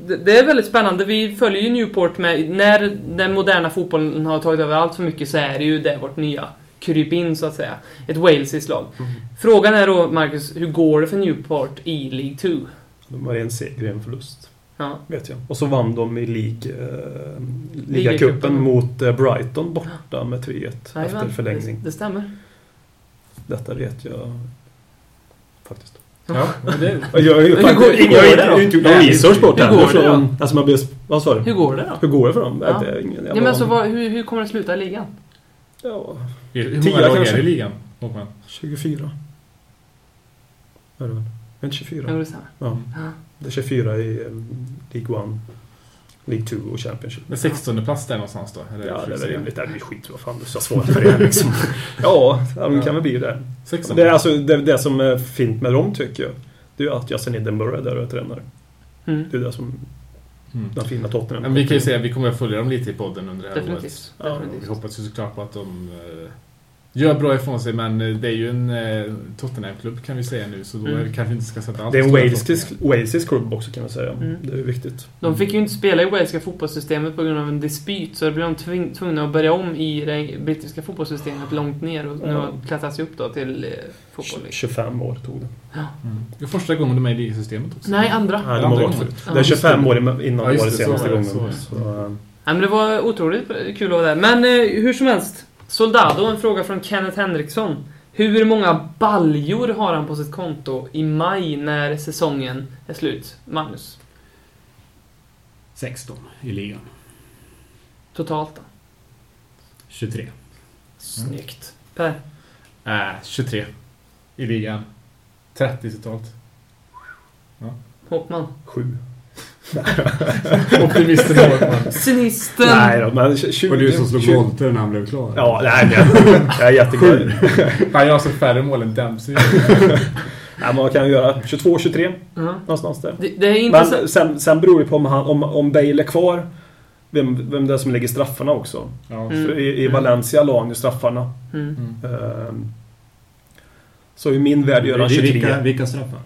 Speaker 3: det, det är väldigt spännande. Vi följer ju Newport med... När den moderna fotbollen har tagit över allt för mycket så är det ju det vårt nya krypin så att säga. Ett walesiskt lag.
Speaker 5: Mm.
Speaker 3: Frågan är då, Marcus, hur går det för Newport i League 2?
Speaker 5: De har en seger en förlust.
Speaker 3: Ja.
Speaker 5: Vet jag. Och så vann de i League, eh,
Speaker 3: Ligacupen.
Speaker 5: mot eh, Brighton borta med 3-1
Speaker 3: Jajamän,
Speaker 5: efter förlängning.
Speaker 3: Det, det stämmer.
Speaker 5: Detta vet jag faktiskt.
Speaker 4: Ja, det,
Speaker 5: Jag, jag, jag,
Speaker 3: Hur
Speaker 5: jag,
Speaker 3: går- hur går
Speaker 5: jag,
Speaker 3: det
Speaker 5: jag
Speaker 3: då?
Speaker 5: har inte gjort någon research på
Speaker 3: hur
Speaker 5: det.
Speaker 3: går det
Speaker 5: Från, alltså man blir, vad sa du?
Speaker 3: Hur går det då?
Speaker 5: Hur går det för dem?
Speaker 3: Ja.
Speaker 5: Det är ingen,
Speaker 3: Ja, men alltså, vad, hur, hur kommer det sluta i ligan?
Speaker 5: Ja,
Speaker 4: hur många lag är det i ligan, Håkman?
Speaker 5: 24. Är det väl? Är inte 24?
Speaker 3: Jo, det stämmer.
Speaker 5: Ja.
Speaker 3: Ja.
Speaker 5: Det är 24 i eh, League 1, League 2 och Championship.
Speaker 4: Men 16 plats där någonstans då? Eller
Speaker 5: Ja, det är väl rimligt. Det är skit vad fan du sa svårt för det liksom. Ja, de kan väl bli det.
Speaker 4: 16?
Speaker 5: Det, är alltså, det, det som är fint med dem tycker jag, det är ju att Justin Edinburgh är där och är tränare.
Speaker 3: Mm.
Speaker 5: Det är det som
Speaker 4: Mm.
Speaker 5: den fina Tottenham.
Speaker 4: Men vi kan ju säga att vi kommer att följa dem lite i podden under det här året.
Speaker 3: Definitivt.
Speaker 5: Ja,
Speaker 4: Vi
Speaker 3: Definitivt.
Speaker 4: hoppas ju såklart på att de eh, gör bra ifrån sig men eh, det är ju en eh, Tottenham-klubb kan vi säga nu så då
Speaker 3: Mm.
Speaker 4: kanske vi inte ska sätta allt
Speaker 5: Det är en walesisk, klubb också kan man säga.
Speaker 3: Mm.
Speaker 5: Det är viktigt.
Speaker 3: De fick ju inte spela i walesiska fotbollssystemet på grund av en dispyt, så då blev de tving- tvungna att börja om i det brittiska fotbollssystemet långt ner och nu
Speaker 5: Ja.
Speaker 3: har klättrats upp då till eh, fotboll.
Speaker 5: 25 år tog det.
Speaker 4: Mm. Det är första gången de är i ligasystemet också.
Speaker 3: Nej, andra.
Speaker 5: Nej, de
Speaker 4: andra gången.
Speaker 3: Ja,
Speaker 5: Det är
Speaker 3: just
Speaker 5: 25 år innan
Speaker 4: Ja, just
Speaker 5: var det
Speaker 4: det, så
Speaker 5: senaste
Speaker 4: det,
Speaker 5: gången.
Speaker 4: så
Speaker 5: Så, eh,
Speaker 3: Nej, men det var otroligt kul att vara där. Men eh, hur som helst. Soldado, en fråga från Kenneth Henriksson. Hur många baljor har han på sitt konto i maj när säsongen är slut? Magnus?
Speaker 6: 16 i ligan.
Speaker 3: Totalt då?
Speaker 6: 23.
Speaker 3: Snyggt. Per?
Speaker 4: Äh, 23 i ligan. 30 totalt.
Speaker 3: Håkman?
Speaker 5: Sju.
Speaker 4: Optimisten Håkman.
Speaker 3: Sinisten!
Speaker 5: Nej då, men 20...
Speaker 6: Och du som slog
Speaker 5: 20
Speaker 6: volter när han blev klar.
Speaker 5: Ja, nej, men jag är jätteglad.
Speaker 4: Han gör alltså färre mål än Dempsey.
Speaker 5: Nej, man kan göra 22-23
Speaker 3: Ja.
Speaker 5: någonstans där.
Speaker 3: Det, det är intressant.
Speaker 5: Men sen, sen beror det på om, han, om, om Bale är kvar. Vem, vem det är som lägger straffarna också.
Speaker 4: Ja.
Speaker 3: Mm.
Speaker 5: I, I Valencia la han ju straffarna.
Speaker 3: Mm.
Speaker 4: Mm.
Speaker 5: Ehm, så i min värld gör han
Speaker 6: Vilka,
Speaker 5: 23.
Speaker 6: vilka straffar?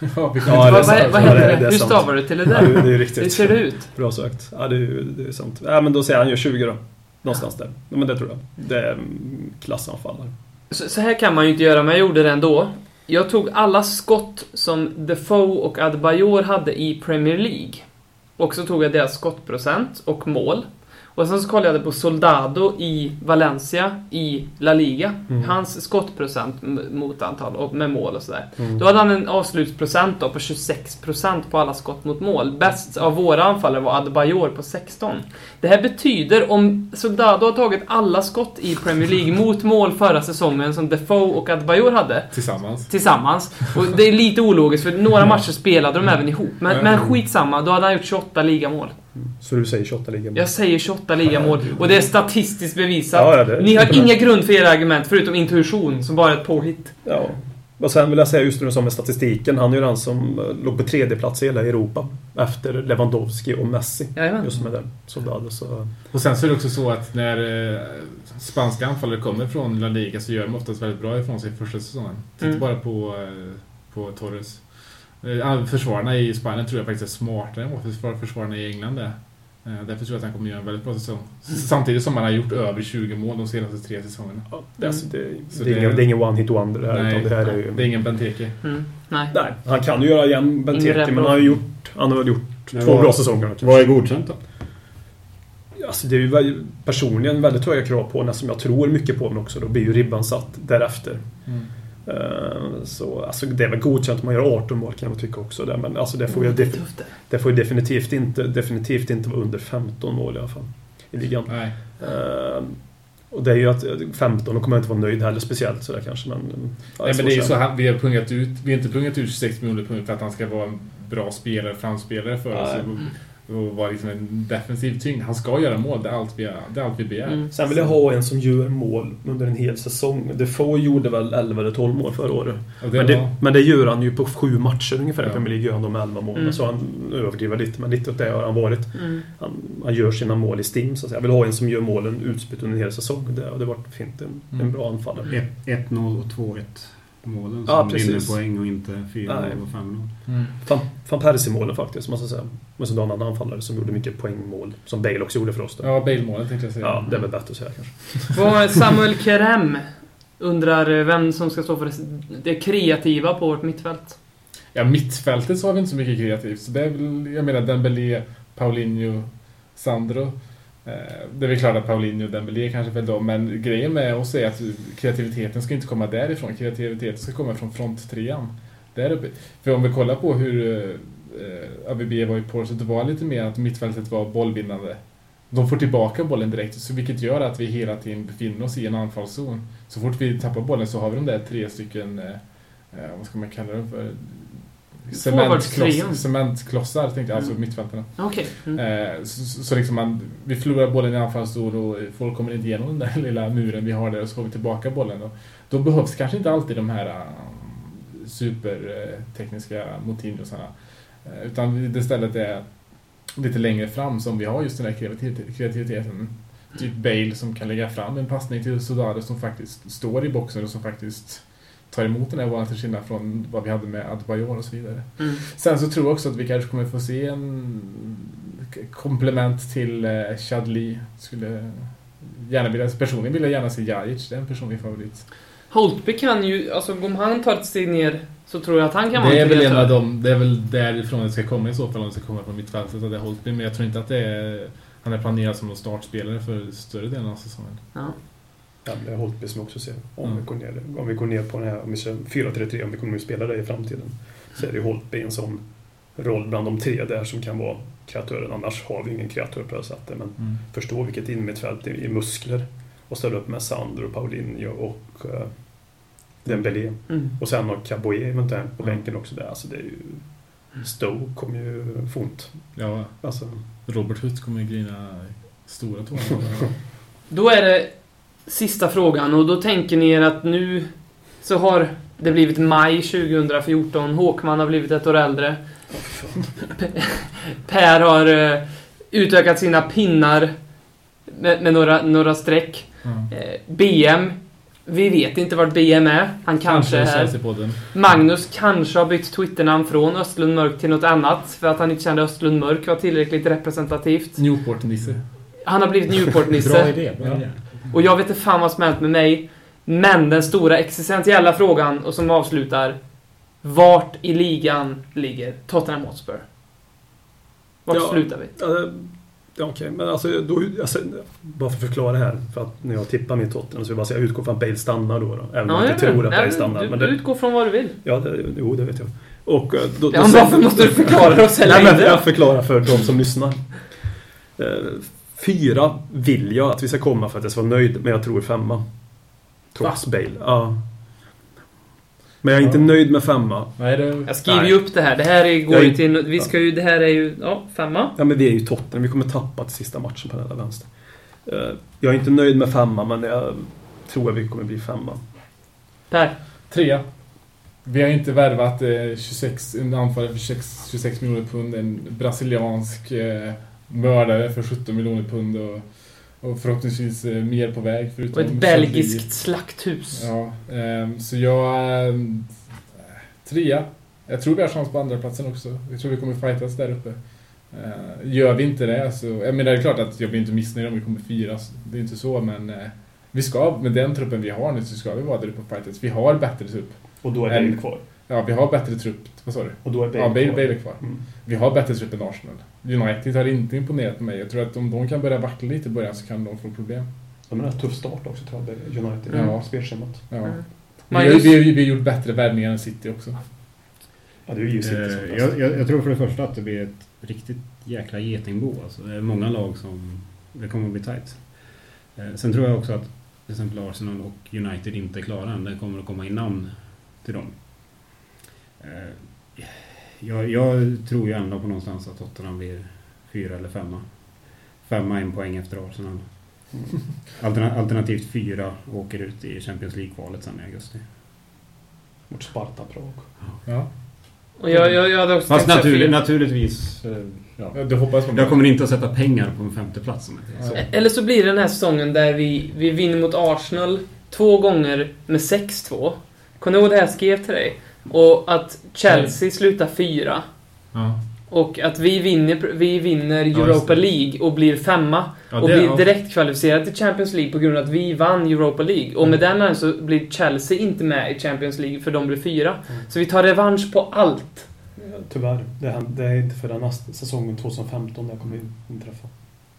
Speaker 4: Ja, vi
Speaker 5: Ja, det
Speaker 3: vad, vad, heter
Speaker 5: det
Speaker 3: det? Hur stavar du till det
Speaker 5: Ja, det,
Speaker 3: där?
Speaker 5: det är
Speaker 3: Hur
Speaker 5: riktigt.
Speaker 3: ser det ut?
Speaker 5: Bra sagt. Ja, det är, ju- det är sant. Ja, men då säger han gör 20 då. Någonstans där. Ja, men det tror jag. Det är mm, klassanfallare.
Speaker 3: Så, så här kan man ju inte göra, men jag gjorde det ändå. Jag tog alla skott som Defoe och Adebayor hade i Premier League. Och så tog jag deras skottprocent och mål. Och sen så kollade jag på Soldado i Valencia i La Liga.
Speaker 5: Mm.
Speaker 3: Hans skottprocent mot antal och med mål och sådär.
Speaker 5: Mm.
Speaker 3: Då hade han en avslutsprocent då på 26% på alla skott mot mål. Bäst av våra anfallare var Adebayor på 16. Det här betyder om Soldado har tagit alla skott i Premier League mot mål förra säsongen som Defoe och Adebayor hade
Speaker 4: Tillsammans.
Speaker 3: tillsammans. Och det är lite ologiskt för några matcher spelade de även ihop. Men, men skitsamma, då hade han gjort 28 ligamål.
Speaker 5: Så du säger 28 ligamål?
Speaker 3: Jag säger 28 ligamål och det är statistiskt bevisat.
Speaker 5: Ja, det-
Speaker 3: Ni har inga grund för era argument förutom intuition som bara är ett påhitt.
Speaker 5: Ja. Och sen vill jag säga just nu som med statistiken. Han är ju den som eh, låg på tredje plats i hela Europa. Efter Lewandowski och Messi.
Speaker 3: Jajamän.
Speaker 5: Just med den. Soldado, så...
Speaker 4: Och sen så är det också så att när eh, spanska anfallare kommer från La Liga så gör de oftast väldigt bra ifrån sig första säsongen. Titta
Speaker 3: Mm.
Speaker 4: bara på, eh, på Torres. Eh, Försvararna i Spanien tror jag faktiskt är smartare än vad försvar- försvararna i England är. Eh, Därför tror jag att han kommer göra en väldigt bra säsong. Samtidigt som han har gjort över 20 mål de senaste tre säsongerna.
Speaker 5: Ja, det, alltså, det,
Speaker 4: Så
Speaker 5: det, är
Speaker 4: det-
Speaker 5: ingen, det är ingen one-hit wonder det här. utan det här är ju...
Speaker 4: det är ingen Benteke.
Speaker 3: Mm. Nej.
Speaker 5: Nej, han kan ju göra igen Benteke, men han har gjort... Han har väl gjort
Speaker 6: Men
Speaker 5: två
Speaker 6: vad-
Speaker 5: bra säsonger.
Speaker 6: Vad är godkänt då?
Speaker 5: Alltså det är ju personligen väldigt höga krav på honom som jag tror mycket på honom också. Då blir ju ribban satt därefter.
Speaker 4: Mm.
Speaker 5: Eh, Så alltså, det är väl godkänt om man gör 18 mål kan jag tycka också. Där. Men alltså, det, får ju
Speaker 3: Det tufft det.
Speaker 5: det får ju definitivt inte, definitivt inte vara under 15 mål i alla fall. I ligan.
Speaker 4: Nej.
Speaker 5: Eh, och det är ju att 15, då kommer jag inte vara nöjd heller speciellt sådär kanske. Men, ja,
Speaker 4: Nej, men det är ju så här, vi har pungat ut, vi har inte pungat ut 26 miljoner punkt för att han ska vara en bra spelare, framspelare för oss. Och, vara liksom en defensiv tyngd. Han ska göra mål, det är allt vi, det är allt vi begär.
Speaker 3: Mm.
Speaker 5: Sen vill jag ha en som gör mål under en hel säsong. Defoe gjorde väl 11 eller 12 mål förra året.
Speaker 4: Det
Speaker 5: Men
Speaker 4: var,
Speaker 5: det, men det gör han ju på sju matcher ungefär i. Premier League. Gör han de 11 målen.
Speaker 3: Mm.
Speaker 5: Så han överdriver lite, men lite åt det har han varit.
Speaker 3: Mm.
Speaker 5: Han, han gör sina mål i stim, så att säga. Jag vill ha en som gör målen utspritt under en hel säsong. Det hade varit fint. En,
Speaker 4: Mm.
Speaker 5: en bra anfallare.
Speaker 6: 1-0 och 2-1 målen
Speaker 5: Ja,
Speaker 6: som vinner
Speaker 5: precis.
Speaker 6: poäng och inte 4-0
Speaker 5: Nej.
Speaker 6: och 5-0.
Speaker 4: mm.
Speaker 5: Van, Van Persie-målen faktiskt, måste jag säga. Men så en annan anfallare som gjorde mycket poängmål. Som Bale också gjorde för oss. Då.
Speaker 4: Ja, Bale-målet tänkte jag säga.
Speaker 5: Ja, det är väl bättre att säga kanske.
Speaker 3: Samuel Kerem undrar eh, vem som ska stå för det- det kreativa på vårt mittfält.
Speaker 4: Ja, mittfältet så har vi inte så mycket kreativt. Så det är väl, jag menar Dembélé, Paulinho, Sandro. Eh, det är väl klart att Paulinho och Dembélé kanske väl då, men grejen med oss är att kreativiteten ska inte komma därifrån. Kreativiteten ska komma från fronttrean. Där uppe. För om vi kollar på hur eh, ABB var i på det var lite mer att mittfältet var bollvinnande. De får tillbaka bollen direkt, så vilket gör att vi hela tiden befinner oss i en anfallszon. Så fort vi tappar bollen så har vi de där tre stycken, eh, eh vad ska man kalla dem för? Cementkloss, cementklossar, tänkte jag, alltså
Speaker 3: Mm.
Speaker 4: mittfältarna.
Speaker 3: Okej. Mm.
Speaker 4: Eh, så, så liksom man, vi förlorar bollen i anfallszon och folk kommer inte igenom den där lilla muren vi har där och så får vi tillbaka bollen. Och då behövs kanske inte alltid de här uh, supertekniska motinosarna. Uh, utan det istället är lite längre fram som vi har just den kreativit- kreativiteten. typ Bale som kan lägga fram en passning till Soldado som faktiskt står i boxen och som faktiskt tar emot den här bollen till skillnad från vad vi hade med Adebayor och så vidare.
Speaker 3: Mm.
Speaker 4: Sen så tror jag också att vi kanske kommer få se en komplement till eh, Chadli. Skulle gärna vilja, personligen vill jag gärna se Jajic, det är en personlig favorit.
Speaker 3: Holtby kan ju, alltså om han tar ett steg ner så tror jag att han kan vara
Speaker 4: Det är,
Speaker 3: en
Speaker 4: väl en
Speaker 3: kreatör.
Speaker 4: av dem, det är väl därifrån det ska komma i så fall om det ska komma från mittfältet att det är Holtby. Men jag tror inte att det är, han är planerad som någon startspelare för större delen av säsongen.
Speaker 3: Ja.
Speaker 5: Är Holtby som jag också ser. Om,
Speaker 4: Mm.
Speaker 5: vi går ner, om vi går ner på den här, om vi kör 4-3-3, om vi kommer att spela det i framtiden. Så är det ju Holtby en sån roll bland de tre där som kan vara kreatören. Annars har vi ingen kreatör på det sättet. Men
Speaker 4: Mm.
Speaker 5: förstå vilket innermittfält i, i muskler. Och ställa upp med Sandro, Paulinho och uh, Dembélé.
Speaker 3: Mm.
Speaker 5: Och sen har Caboye eventuellt på
Speaker 4: Mm.
Speaker 5: bänken också där. Alltså det är ju... Stoke kommer ju font.
Speaker 4: Ja,
Speaker 5: Alltså,
Speaker 4: Robert Hutt kommer ju grina stora tårar.
Speaker 3: Då är det sista frågan och då tänker ni er att nu så har det blivit maj 2014. Håkman har blivit ett år äldre. Pe- Per har eh, utökat sina pinnar med, med några, några streck.
Speaker 4: Ja.
Speaker 3: Eh, BM. Vi vet inte vart BM är. Han kanske är här.
Speaker 4: Chelsea-podden.
Speaker 3: Magnus kanske har bytt Twitternamn från Östlund Mörk till något annat för att han inte kände Östlund Mörk var tillräckligt representativt.
Speaker 4: Newport-Nisse.
Speaker 3: Han har blivit Newport-Nisse.
Speaker 6: Bra idé. Bra
Speaker 4: Ja.
Speaker 3: Och jag vet inte fan vad som hänt med mig. Men den stora existentiella frågan och som avslutar. Vart i ligan ligger Tottenham Hotspur? Vart
Speaker 5: Ja.
Speaker 3: slutar vi?
Speaker 5: Ja, det- ja, okej. Men alltså, då, alltså, bara för att förklara här. För att när jag tippar min Tottenham så vill jag bara säga jag utgår från att Bale stannar då. då även om jag inte
Speaker 3: ja,
Speaker 5: tror att Bale stannar.
Speaker 3: Du,
Speaker 5: Men det,
Speaker 3: utgår från vad du vill.
Speaker 5: ja, det, jo, det vet jag. Och eh, då,
Speaker 3: Ja,
Speaker 5: då,
Speaker 3: men varför måste du förklara det och sälja
Speaker 5: Nej, men
Speaker 3: det?
Speaker 5: jag förklarar för de som lyssnar. Eh, Fyra vill jag att vi ska komma för att jag ska vara nöjd, men jag tror femma. Trots Bale. Ja. Men jag är inte
Speaker 4: Ja.
Speaker 5: nöjd med femma.
Speaker 4: Nej, det...
Speaker 3: Jag skriver
Speaker 5: Nej.
Speaker 3: ju upp det här. Det här är, går
Speaker 5: Jag
Speaker 3: ju till... Vi ska ju... Det här är ju... Ja, femma.
Speaker 5: Ja, men vi är ju Tottenham. Vi kommer tappa till sista matchen på den där vänster. Eh, Jag är inte nöjd med femma, men jag tror att vi kommer bli femma.
Speaker 3: Per.
Speaker 4: Trea. Vi har inte värvat eh, 26, en anfallare för 26, 26 miljoner pund. En brasiliansk eh, mördare för 17 miljoner pund. Och, och förhoppningsvis eh, mer på väg. Förutom
Speaker 3: Och ett belgiskt slakthus.
Speaker 4: Ja, ehm, så jag... ehm, trea. Jag tror vi har chans på andra platsen också. Jag tror vi kommer fightas där uppe. Eh, gör vi inte det så... Jag menar, det är klart att jag blir inte missnöjd om vi kommer fyra. Det är inte så, men... Eh, vi ska, med den truppen vi har nu så ska vi vara där uppe och fightas. Vi har bättre trupp.
Speaker 5: Och då är Bale kvar.
Speaker 4: Ja, vi har bättre trupp. Vad sa du?
Speaker 5: Och då är Bale
Speaker 4: Ja, Bale,
Speaker 5: kvar.
Speaker 4: Bale kvar.
Speaker 5: Mm.
Speaker 4: Vi har bättre trupp än Arsenal. United har inte imponerat på mig. Jag tror att om de kan börja vackla lite i början så kan de få problem.
Speaker 5: De har en tuff start också tror jag, United.
Speaker 4: Ja.
Speaker 5: Ja. Spelschemat.
Speaker 3: Mm.
Speaker 4: Ja. Vi, har, vi, har- vi har gjort bättre värvningar än City också.
Speaker 5: Ja, det är ju City som
Speaker 6: Eh, jag, jag, jag tror för det första att det blir ett riktigt jäkla getingbo. Alltså. Det är många lag som... Det kommer att bli tight. Eh, sen tror jag också att till exempel Arsenal och United inte är klara än. Det kommer att komma in namn till dem. Jag, jag tror ju ändå på någonstans att Tottenham blir fyra eller femma. Femma en poäng efter Arsenal.
Speaker 5: Mm.
Speaker 6: Alterna, alternativt fyra och åker ut i Champions League-kvalet sen i augusti.
Speaker 5: Mot Sparta Prag.
Speaker 4: Ja.
Speaker 3: Och jag, jag, jag hade också
Speaker 6: Fast
Speaker 3: tänkt säga
Speaker 6: natur,
Speaker 3: fyra.
Speaker 6: naturligtvis... eh, Ja.
Speaker 4: Ja, Du hoppas på
Speaker 6: Jag kommer inte att sätta pengar på en femte plats om jag säger så.
Speaker 3: Eller så blir det den här säsongen där vi, vi vinner mot Arsenal två gånger med 6-2. Kommer du ihåg det här jag skrev till dig? Och att Chelsea slutar fyra.
Speaker 4: Ja.
Speaker 3: Och att vi vinner, vi vinner Europa
Speaker 4: det.
Speaker 3: League och blir femma.
Speaker 4: Ja,
Speaker 3: och
Speaker 4: det-
Speaker 3: blir
Speaker 4: ja.
Speaker 3: direkt kvalificerade till Champions League på grund av att vi vann Europa League. Och med den så blir Chelsea inte med i Champions League för de blir fyra.
Speaker 5: Mm.
Speaker 3: Så vi tar revansch på allt.
Speaker 5: Tyvärr. Det, händer, det är inte förrän nästa säsongen 2015 det kommer inträffa.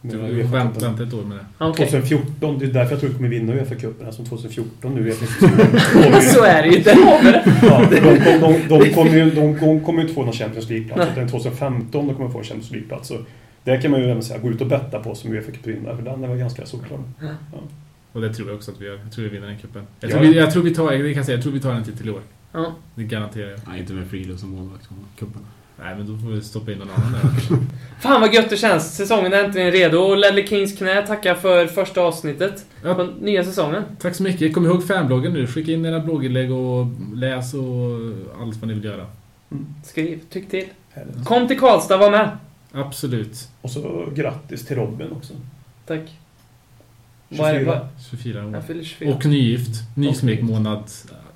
Speaker 4: Du
Speaker 5: Men
Speaker 4: får
Speaker 5: UEFA
Speaker 4: vänta,
Speaker 5: cupen.
Speaker 4: vänta ett år med det.
Speaker 3: Okej.
Speaker 5: 2014, det är därför jag tror vi kommer vinna Uefa-cupen. Alltså 2014 nu vet jag
Speaker 3: Så är det ju. Har det.
Speaker 5: Ja, de, de, de, de, kommer ju, de, de kommer ju inte få någon Champions League-plats. Utan 2015 de kommer få en Champions League-plats. Så där kan man ju även säga, gå ut och betta på som Uefa Cup-vinnare. För den är väl ganska solklar.
Speaker 4: Och det tror jag också att vi gör. Jag tror vi vinner den cupen. Jag,
Speaker 5: Ja.
Speaker 4: tror vi, jag tror vi tar, det kan jag säga, jag tror vi tar en titel i år.
Speaker 3: Ja.
Speaker 4: Det garanterar jag.
Speaker 6: Nej, inte med Friluf som målvakt på cupen.
Speaker 4: Nej, men då får vi stoppa in någon annan där.
Speaker 3: Fan vad gött det känns. Säsongen är äntligen redo. Och Ledley Kings knä tackar för första avsnittet
Speaker 4: Ja.
Speaker 3: på nya säsongen.
Speaker 4: Tack så mycket. Kom ihåg fanbloggen nu. Skicka in era blogginlägg och läs och allt vad ni vill göra.
Speaker 3: Skriv, tyck till.
Speaker 5: Härligt.
Speaker 3: Kom till Karlstad, var med.
Speaker 4: Absolut.
Speaker 5: Och så grattis till Robin också.
Speaker 3: Tack. Vad är det?
Speaker 5: 24.
Speaker 3: Vad-
Speaker 4: 24 år.
Speaker 3: Jag fyller 24.
Speaker 4: Och nygift. Nysmekmånad.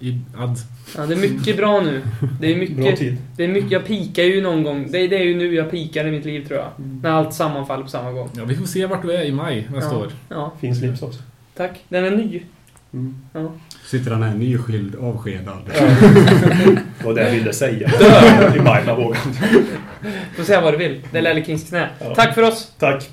Speaker 4: I Ad.
Speaker 3: Ja, det är mycket bra nu. Det är
Speaker 5: Bra
Speaker 3: mycket...
Speaker 5: tid.
Speaker 3: Det är mycket, jag pikar ju någon gång. Det, det är ju nu jag pikar i mitt liv tror jag. När allt sammanfaller på samma gång.
Speaker 4: Ja, vi får se vart du är i maj nästa
Speaker 3: Ja.
Speaker 4: år.
Speaker 3: Ja,
Speaker 5: Fin slips också.
Speaker 3: tack. Den är ny.
Speaker 5: Mm.
Speaker 3: Ja.
Speaker 6: Sitter han här nyskild, avskedad.
Speaker 5: Det var det jag ville säga. Dö i maj, man vågar inte.
Speaker 3: Får säga vad du vill. Det är Lelle Kings knä.
Speaker 5: Ja.
Speaker 3: Tack för oss!
Speaker 5: Tack.